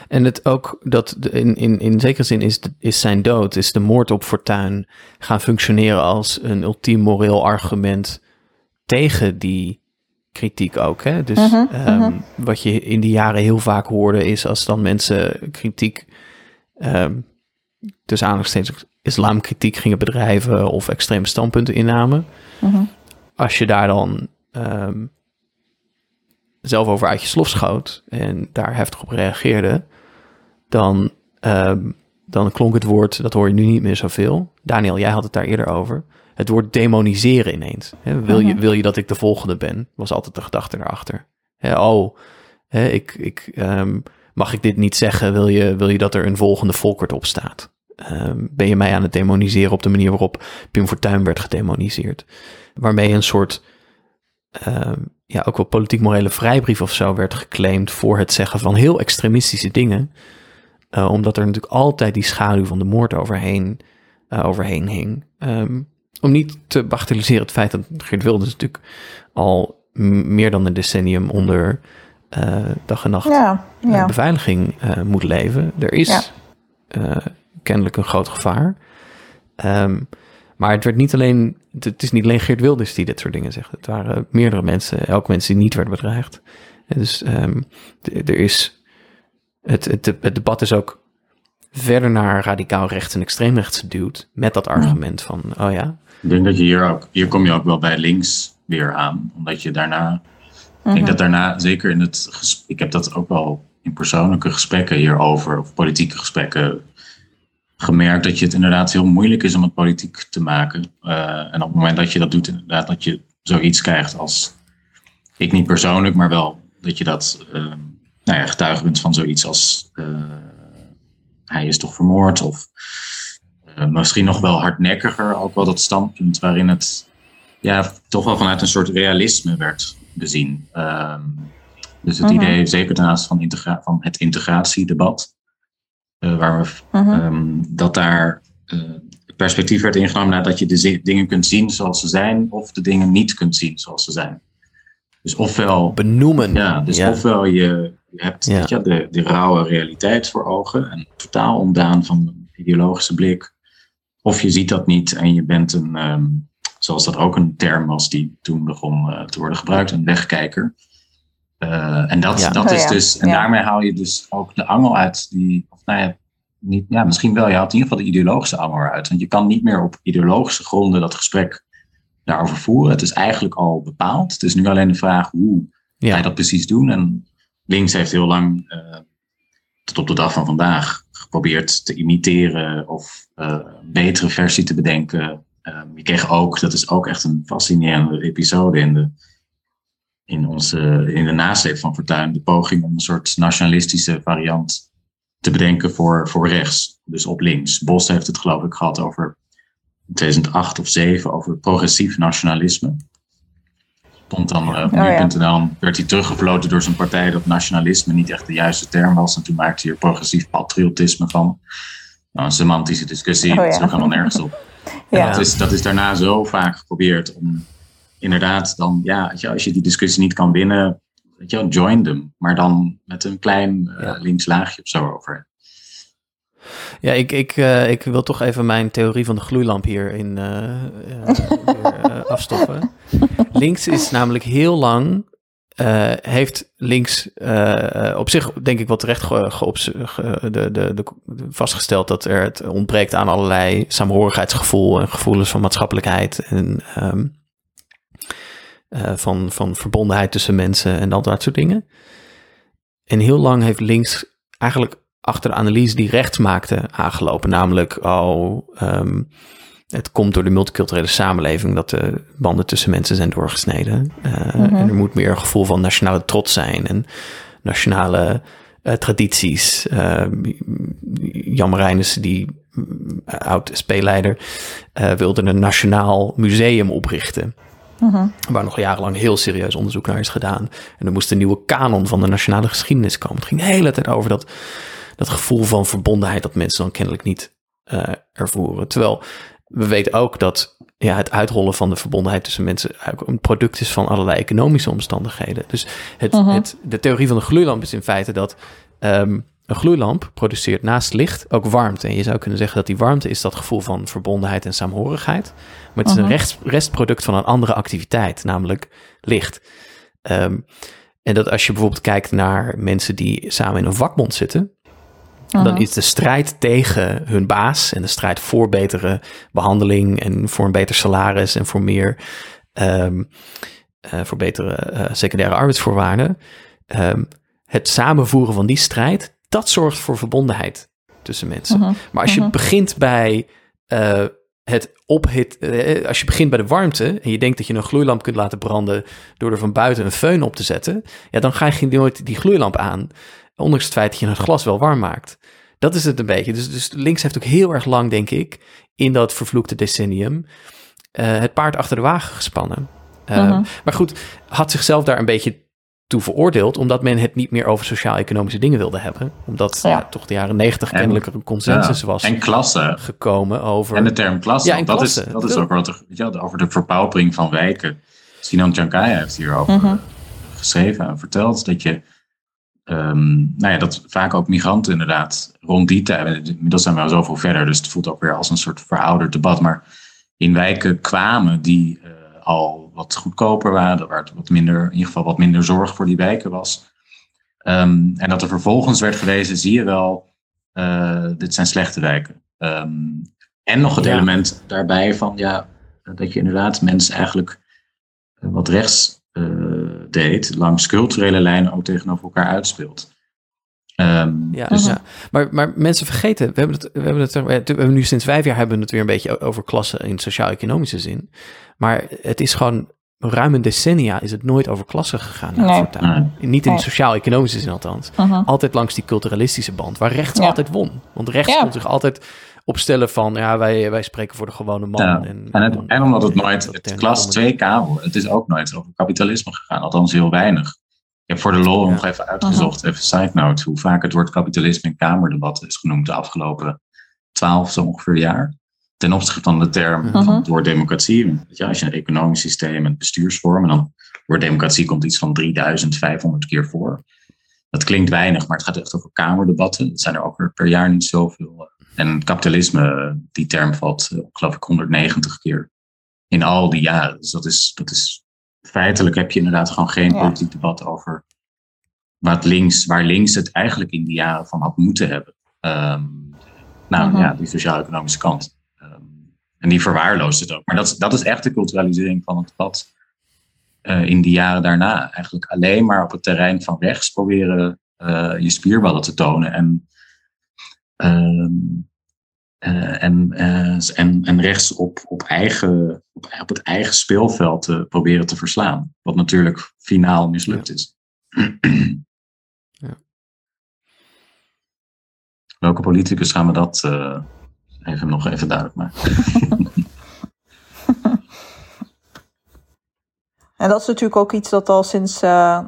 En het ook dat in, in, in zekere zin is, is zijn dood, is de moord op Fortuin gaan functioneren als een ultiem moreel argument tegen die kritiek ook. Hè? Dus um, uh -huh. wat je in die jaren heel vaak hoorde is als dan mensen kritiek, um, dus steeds islamkritiek gingen bedrijven of extreme standpunten innamen. Uh -huh. Als je daar dan um, zelf over uit je slof schoot en daar heftig op reageerde, dan, um, dan klonk het woord, dat hoor je nu niet meer zoveel. Daniel, jij had het daar eerder over. Het woord demoniseren ineens. He, wil, je, wil je dat ik de volgende ben? Was altijd de gedachte daarachter. He, oh, he, ik, ik, um, mag ik dit niet zeggen? Wil je, wil je dat er een volgende Volkert op staat? Um, ben je mij aan het demoniseren op de manier waarop Pim Fortuyn werd gedemoniseerd? Waarmee een soort um, ja, ook wel politiek-morele vrijbrief of zo werd geclaimd voor het zeggen van heel extremistische dingen. Uh, omdat er natuurlijk altijd die schaduw van de moord overheen, uh, overheen hing. Um, om niet te bagatelliseren het feit dat Geert Wilders natuurlijk al meer dan een decennium onder uh, dag en nacht ja, ja. beveiliging moet leven. Er is ja. Kennelijk een groot gevaar. Um, maar het werd niet alleen, het is niet alleen Geert Wilders die dit soort dingen zegt. Het waren meerdere mensen, elke mens die niet werd bedreigd. En dus um, er is, het, het, het debat is ook verder naar radicaal rechts en extreem rechts geduwd. Met dat argument van, oh ja. Ik denk dat je hier ook, hier kom je ook wel bij links weer aan. Omdat je daarna, mm -hmm. ik denk dat daarna, zeker in het, ik heb dat ook wel in persoonlijke gesprekken hierover, of politieke gesprekken gemerkt dat je het inderdaad heel moeilijk is om het politiek te maken. Uh, en op het moment dat je dat doet, inderdaad, dat je zoiets krijgt als, ik niet persoonlijk, maar wel dat je dat, uh, nou ja, getuige bent van zoiets als, uh, hij is toch vermoord, of misschien nog wel hardnekkiger, ook wel dat standpunt waarin het, ja, toch wel vanuit een soort realisme werd bezien. Ehm, dus het -huh. idee, zeker ten aanzien van, van het integratiedebat, waar we, uh -huh. um, dat daar uh, perspectief werd ingenomen nadat je de dingen kunt zien zoals ze zijn, of de dingen niet kunt zien zoals ze zijn. Dus ofwel. Benoemen. Ja, dus ja. ofwel je, je hebt ja. je, de, de rauwe realiteit voor ogen en totaal ontdaan van een ideologische blik. Of je ziet dat niet en je bent een, um, zoals dat ook een term was die toen begon uh, te worden gebruikt, een wegkijker. Uh, en dat, ja. dat is dus, en daarmee haal je dus ook de angel uit die, nou ja, niet, ja, misschien wel, je haalt in ieder geval de ideologische angel eruit. Want je kan niet meer op ideologische gronden dat gesprek daarover voeren. Het is eigenlijk al bepaald. Het is nu alleen de vraag hoe ja. ga je dat precies doen. En links heeft heel lang, uh, tot op de dag van vandaag, geprobeerd te imiteren of uh, een betere versie te bedenken. Uh, je kreeg ook, dat is ook echt een fascinerende episode in de in, onze, in de nasleep van Fortuyn de poging om een soort nationalistische variant te bedenken voor, voor rechts, dus op links. Bos heeft het geloof ik gehad over 2008 of 2007 over progressief nationalisme. Stond dan uh, op oh, ja. dan werd hij teruggefloten door zijn partij dat nationalisme niet echt de juiste term was. En toen maakte hij er progressief patriotisme van. Nou, een semantische discussie, oh, ja. gaan we nergens op. Ja. Dat, is, dat is daarna zo vaak geprobeerd om inderdaad dan, ja, als je die discussie niet kan winnen, weet je wel, join them. Maar dan met een klein uh, ja. links laagje of zo over. Ja, ik, ik, uh, ik wil toch even mijn theorie van de gloeilamp hierin uh, weer, afstoffen. links is namelijk heel lang, heeft links op zich denk ik wel terecht ge, ge, de, de, de, vastgesteld dat er het ontbreekt aan allerlei samenhorigheidsgevoel en gevoelens van maatschappelijkheid en um, uh, van, van verbondenheid tussen mensen en al dat soort dingen. En heel lang heeft links eigenlijk achter de analyse die rechts maakte aangelopen. Namelijk, oh, um, het komt door de multiculturele samenleving dat de banden tussen mensen zijn doorgesneden. Uh, Mhm. En er moet meer een gevoel van nationale trots zijn en nationale eh, tradities. Uh, Jan Marijnissen, die oud SP-leider, eh, wilde een nationaal museum oprichten. Mhm. Waar nog jarenlang heel serieus onderzoek naar is gedaan. En er moest een nieuwe kanon van de nationale geschiedenis komen. Het ging de hele tijd over dat, dat gevoel van verbondenheid dat mensen dan kennelijk niet uh, ervoeren. Terwijl we weten ook dat ja, het uitrollen van de verbondenheid tussen mensen een product is van allerlei economische omstandigheden. Dus het, Mhm. het, de theorie van de gloeilamp is in feite dat um, een gloeilamp produceert naast licht ook warmte. En je zou kunnen zeggen dat die warmte is dat gevoel van verbondenheid en saamhorigheid. Maar het is Mhm. een rest, restproduct van een andere activiteit, namelijk licht. Um, en dat als je bijvoorbeeld kijkt naar mensen die samen in een vakbond zitten, dan Mhm. is de strijd tegen hun baas en de strijd voor betere behandeling en voor een beter salaris en voor meer um, uh, voor betere uh, secundaire arbeidsvoorwaarden. Um, het samenvoeren van die strijd, dat zorgt voor verbondenheid tussen mensen. Mhm. Maar als je Mhm. begint bij uh, het ophit, uh, als je begint bij de warmte en je denkt dat je een gloeilamp kunt laten branden door er van buiten een föhn op te zetten, ja, dan ga je nooit die gloeilamp aan. Ondanks het feit dat je het glas wel warm maakt. Dat is het een beetje. Dus, dus links heeft ook heel erg lang, denk ik, in dat vervloekte decennium het paard achter de wagen gespannen. Mhm. Maar goed, had zichzelf daar een beetje toe veroordeeld, omdat men het niet meer over sociaal-economische dingen wilde hebben. Omdat Ja. ja, toch de jaren negentig kennelijk er een consensus Ja, was En klasse. gekomen over... En de term klasse. Ja, en dat, klasse. Is, dat is ook wat er, weet je wel, over de verpaupering van wijken. Sinan Chankaya heeft hierover Mhm. geschreven en verteld dat je. ehm, nou ja, dat vaak ook migranten inderdaad rond die tijd. Inmiddels zijn we al zoveel verder, dus het voelt ook weer als een soort verouderd debat. Maar in wijken kwamen die eh, al wat goedkoper waren, waar het wat minder, in ieder geval wat minder zorg voor die wijken was. Ehm, en dat er vervolgens werd gewezen, zie je wel, eh, dit zijn slechte wijken. Ehm, en nog het Ja. element daarbij van, ja, dat je inderdaad mensen eigenlijk eh, wat rechts eh, deed, langs culturele lijnen ook tegenover elkaar uitspeelt. Ehm, Ja, dus, ja. Maar, maar mensen vergeten, we hebben, het, we, hebben het, we hebben nu sinds vijf jaar hebben we het weer een beetje over klassen in sociaal-economische zin. Maar het is gewoon ruim een decennia is het nooit over klassen gegaan. Nee. Niet in sociaal-economische zin althans. Mhm. Altijd langs die culturalistische band, waar rechts Ja. altijd won. Want rechts Ja. kon zich altijd opstellen van, ja, wij, wij spreken voor de gewone man. Ja, En, En, het, en omdat het nooit, het klas komen- 2 kabel, het is ook nooit over kapitalisme gegaan, althans heel weinig. Ik heb voor de lol Ja. nog even uitgezocht, even side note, hoe vaak het woord kapitalisme in kamerdebatten is genoemd de afgelopen twaalf zo ongeveer jaar. Ten opzichte van de term van het woord democratie. Je, als je een economisch systeem en bestuursvorm, en dan woord democratie komt iets van 3500 keer voor. Dat klinkt weinig, maar het gaat echt over kamerdebatten. Dat zijn er ook weer per jaar niet zoveel. En kapitalisme, die term valt, eh, geloof ik, 190 keer in al die jaren. Dus dat is, dat is feitelijk heb je inderdaad gewoon geen Ja. politiek debat over wat links, waar links het eigenlijk in die jaren van had moeten hebben. Ehm, nou Mhm. ja, die sociaal-economische kant. Ehm, en die verwaarloost het ook. Maar dat, is- dat is echt de culturalisering van het debat eh, in die jaren daarna. Eigenlijk alleen maar op het terrein van rechts proberen eh, je spierballen te tonen. En, ehm, eh, en, eh, en, en rechts op, op, eigen, op, op het eigen speelveld te proberen te verslaan. Wat natuurlijk finaal mislukt is. Ja. Welke politicus gaan we dat eh, even nog even duidelijk maken? En dat is natuurlijk ook iets dat al sinds eh,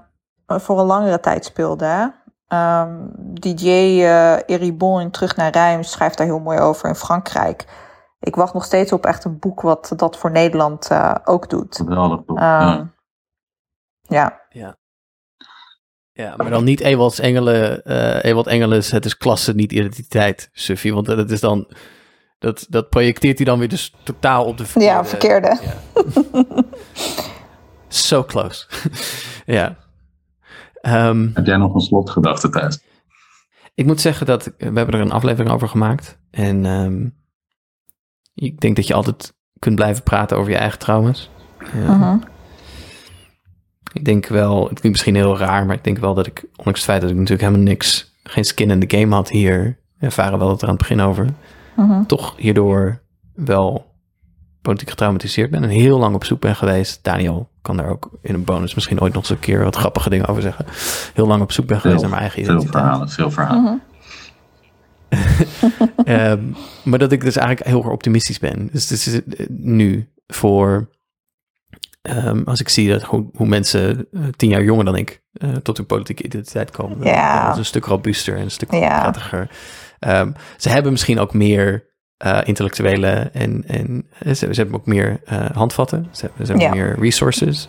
voor een langere tijd speelde. Hè? Ehm, DJ eh Eribon in Terug naar Rijms schrijft daar heel mooi over in Frankrijk. Ik wacht nog steeds op echt een boek wat dat voor Nederland eh, ook doet. Geweldig boek. Ehm, ja. ja. Ja, maar dan niet Ewalds Engelen, eh Ewald het is klasse, niet identiteit, Suffie. Want dat is dan, dat, dat projecteert hij dan weer dus totaal op de verkeerde. Ja, verkeerde. So close. ja. Ehm, Heb jij nog een slotgedachte thuis? ik moet zeggen dat, we hebben er een aflevering over gemaakt. En ehm, ik denk dat je altijd kunt blijven praten over je eigen trauma's. Ja. Mhm. Ik denk wel, het klinkt misschien heel raar, maar ik denk wel dat ik, ondanks het feit dat ik natuurlijk helemaal niks, geen skin in the game had hier, ervaren wel het er aan het begin over, Mhm. toch hierdoor wel politiek getraumatiseerd ben en heel lang op zoek ben geweest. Daniel kan daar ook in een bonus misschien ooit nog eens een keer wat grappige dingen over zeggen. Heel lang op zoek ben geweest Veel, naar mijn eigen veel identiteit. verhalen, veel verhalen. Ehm, maar dat ik dus eigenlijk heel erg optimistisch ben. Dus eh, nu voor, ehm, als ik zie dat hoe, hoe mensen eh, tien jaar jonger dan ik eh, tot hun politieke identiteit komen. Ja. dan is een stuk robuuster en een stuk prettiger. Ehm, ze hebben misschien ook meer eh, intellectuele en, en ze, ze hebben ook meer eh, handvatten. Ze hebben, ze hebben Ja. meer resources.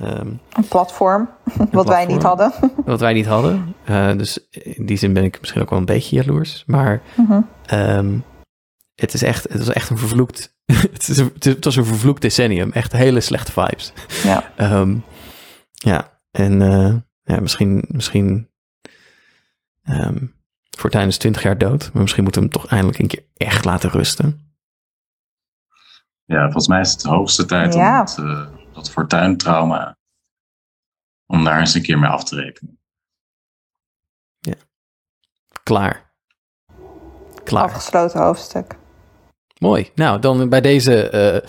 Ehm, Een platform, wat wij niet hadden. wat wij niet hadden. Dus in die zin ben ik misschien ook wel een beetje jaloers. Maar Mhm. ehm, het, is echt, het was echt een vervloekt... het, is het was een vervloekt decennium. Echt hele slechte vibes. Ja. Ehm, ja, en eh, ja, misschien, misschien Fortuyn is 20 jaar dood. Maar misschien moeten we hem toch eindelijk een keer echt laten rusten. Ja, volgens mij is het de hoogste tijd Ja. om het, eh, dat fortuintrauma, om daar eens een keer mee af te rekenen. Klaar. Klaar. Afgesloten hoofdstuk. Mooi. Nou, dan bij deze eh,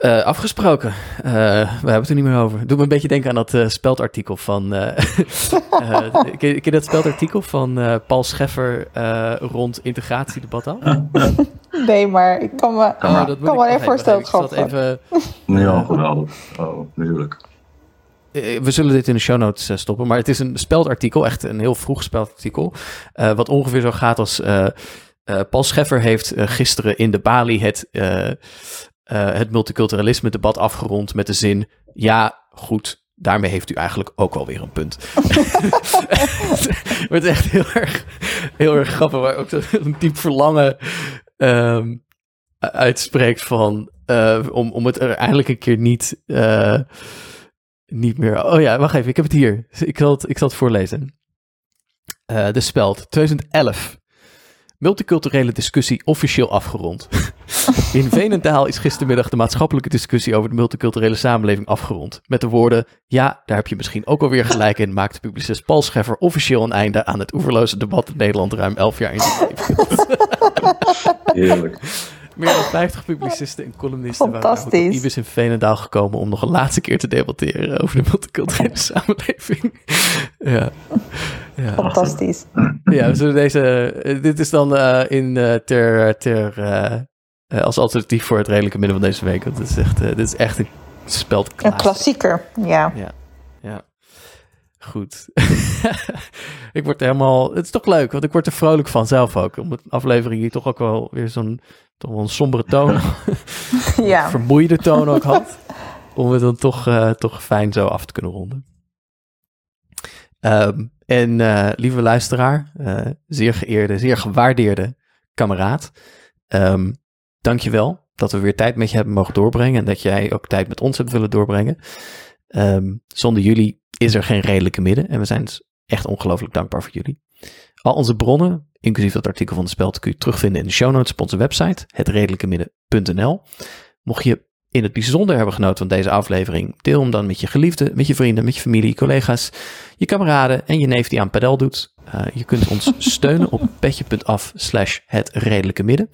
eh, afgesproken. Eh, we hebben het er niet meer over. Doe me een beetje denken aan dat eh, speldartikel van... eh eh, ken, ken je dat speldartikel van eh, Paul Scheffer eh, rond integratiedebat al? Nee, maar ik kan me, Kan maar. dat kan me even voorstellen. Ik zal het even... Nu al geweldig. Oh, natuurlijk. Eh, We zullen dit in de show notes stoppen, maar het is een speldartikel, echt een heel vroeg speldartikel, eh, wat ongeveer zo gaat als eh, eh, Paul Scheffer heeft gisteren in de Bali het, eh, eh, het multiculturalisme debat afgerond met de zin, ja, goed, daarmee heeft u eigenlijk ook wel weer een punt. Het wordt echt heel erg, heel erg grappig, waar ook een diep verlangen ehm, uitspreekt van, eh, om, om het er eindelijk een keer niet... eh, niet meer. Oh ja, wacht even, ik heb het hier. Ik zal het, ik zal het voorlezen. Eh, de speld, 2011. Multiculturele discussie officieel afgerond. In Veenendaal is gistermiddag de maatschappelijke discussie over de multiculturele samenleving afgerond. Met de woorden, ja, daar heb je misschien ook alweer gelijk in, maakt publicist Paul Scheffer officieel een einde aan het oeverloze debat in Nederland ruim 11 jaar in zijn leven. Heerlijk. Meer dan 50 publicisten en columnisten waren op Ibis in Veenendaal gekomen om nog een laatste keer te debatteren over de multiculturele samenleving. ja. Ja. Fantastisch. ja, we zullen deze. eh, dit is dan eh, in eh, ter, ter eh, eh, als alternatief voor het redelijke midden van deze week. Want dit is echt, eh, dit is echt een speld Een klassieker, ja. ja. Goed. ik word helemaal. Het is toch leuk, want ik word er vrolijk van zelf ook. Om een aflevering die toch ook wel weer zo'n toch wel een sombere toon, Ja, vermoeide toon ook had. Om het dan toch, eh, toch fijn zo af te kunnen ronden. Ehm, en lieve luisteraar, zeer geëerde, zeer gewaardeerde kameraad. Ehm Dank je wel dat we weer tijd met je hebben mogen doorbrengen. En dat jij ook tijd met ons hebt willen doorbrengen. Ehm, zonder jullie is er geen redelijke midden. En we zijn dus echt ongelooflijk dankbaar voor jullie. Al onze bronnen, inclusief dat artikel van de speld, kun je terugvinden in de show notes op onze website, hetredelijkemidden.nl. Mocht je in het bijzonder hebben genoten van deze aflevering, deel hem dan met je geliefden, met je vrienden, met je familie, collega's, je kameraden en je neef die aan padel doet. Eh, je kunt ons steunen op petje.af slash het redelijke midden.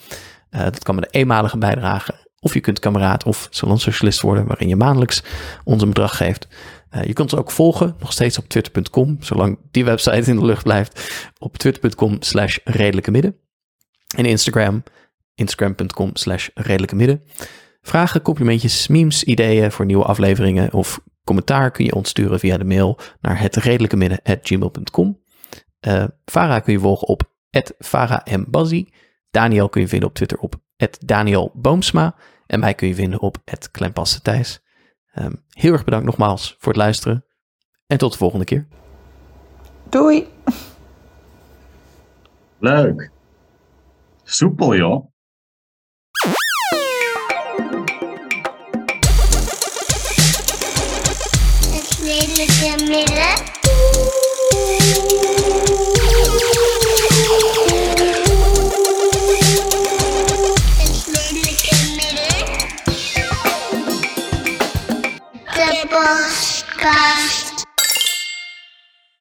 Eh, dat kan met een eenmalige bijdrage. Of je kunt kameraad of salonsocialist worden, waarin je maandelijks ons een bedrag geeft. Eh, je kunt ons ook volgen, nog steeds op twitter.com, zolang die website in de lucht blijft. Op twitter.com slash redelijke midden. En Instagram, instagram.com slash redelijke midden. Vragen, complimentjes, memes, ideeën voor nieuwe afleveringen of commentaar kun je ons sturen via de mail naar hetredelijkemidden.gmail.com. Uh, Farah kun je volgen op @farahmbazi. Daniel kun je vinden op Twitter op Daniel Boomsma. En mij kun je vinden op Klempasse Thijs. Um, heel erg bedankt nogmaals voor het luisteren. En tot de volgende keer. Doei. Leuk. Soepel, joh. Bye.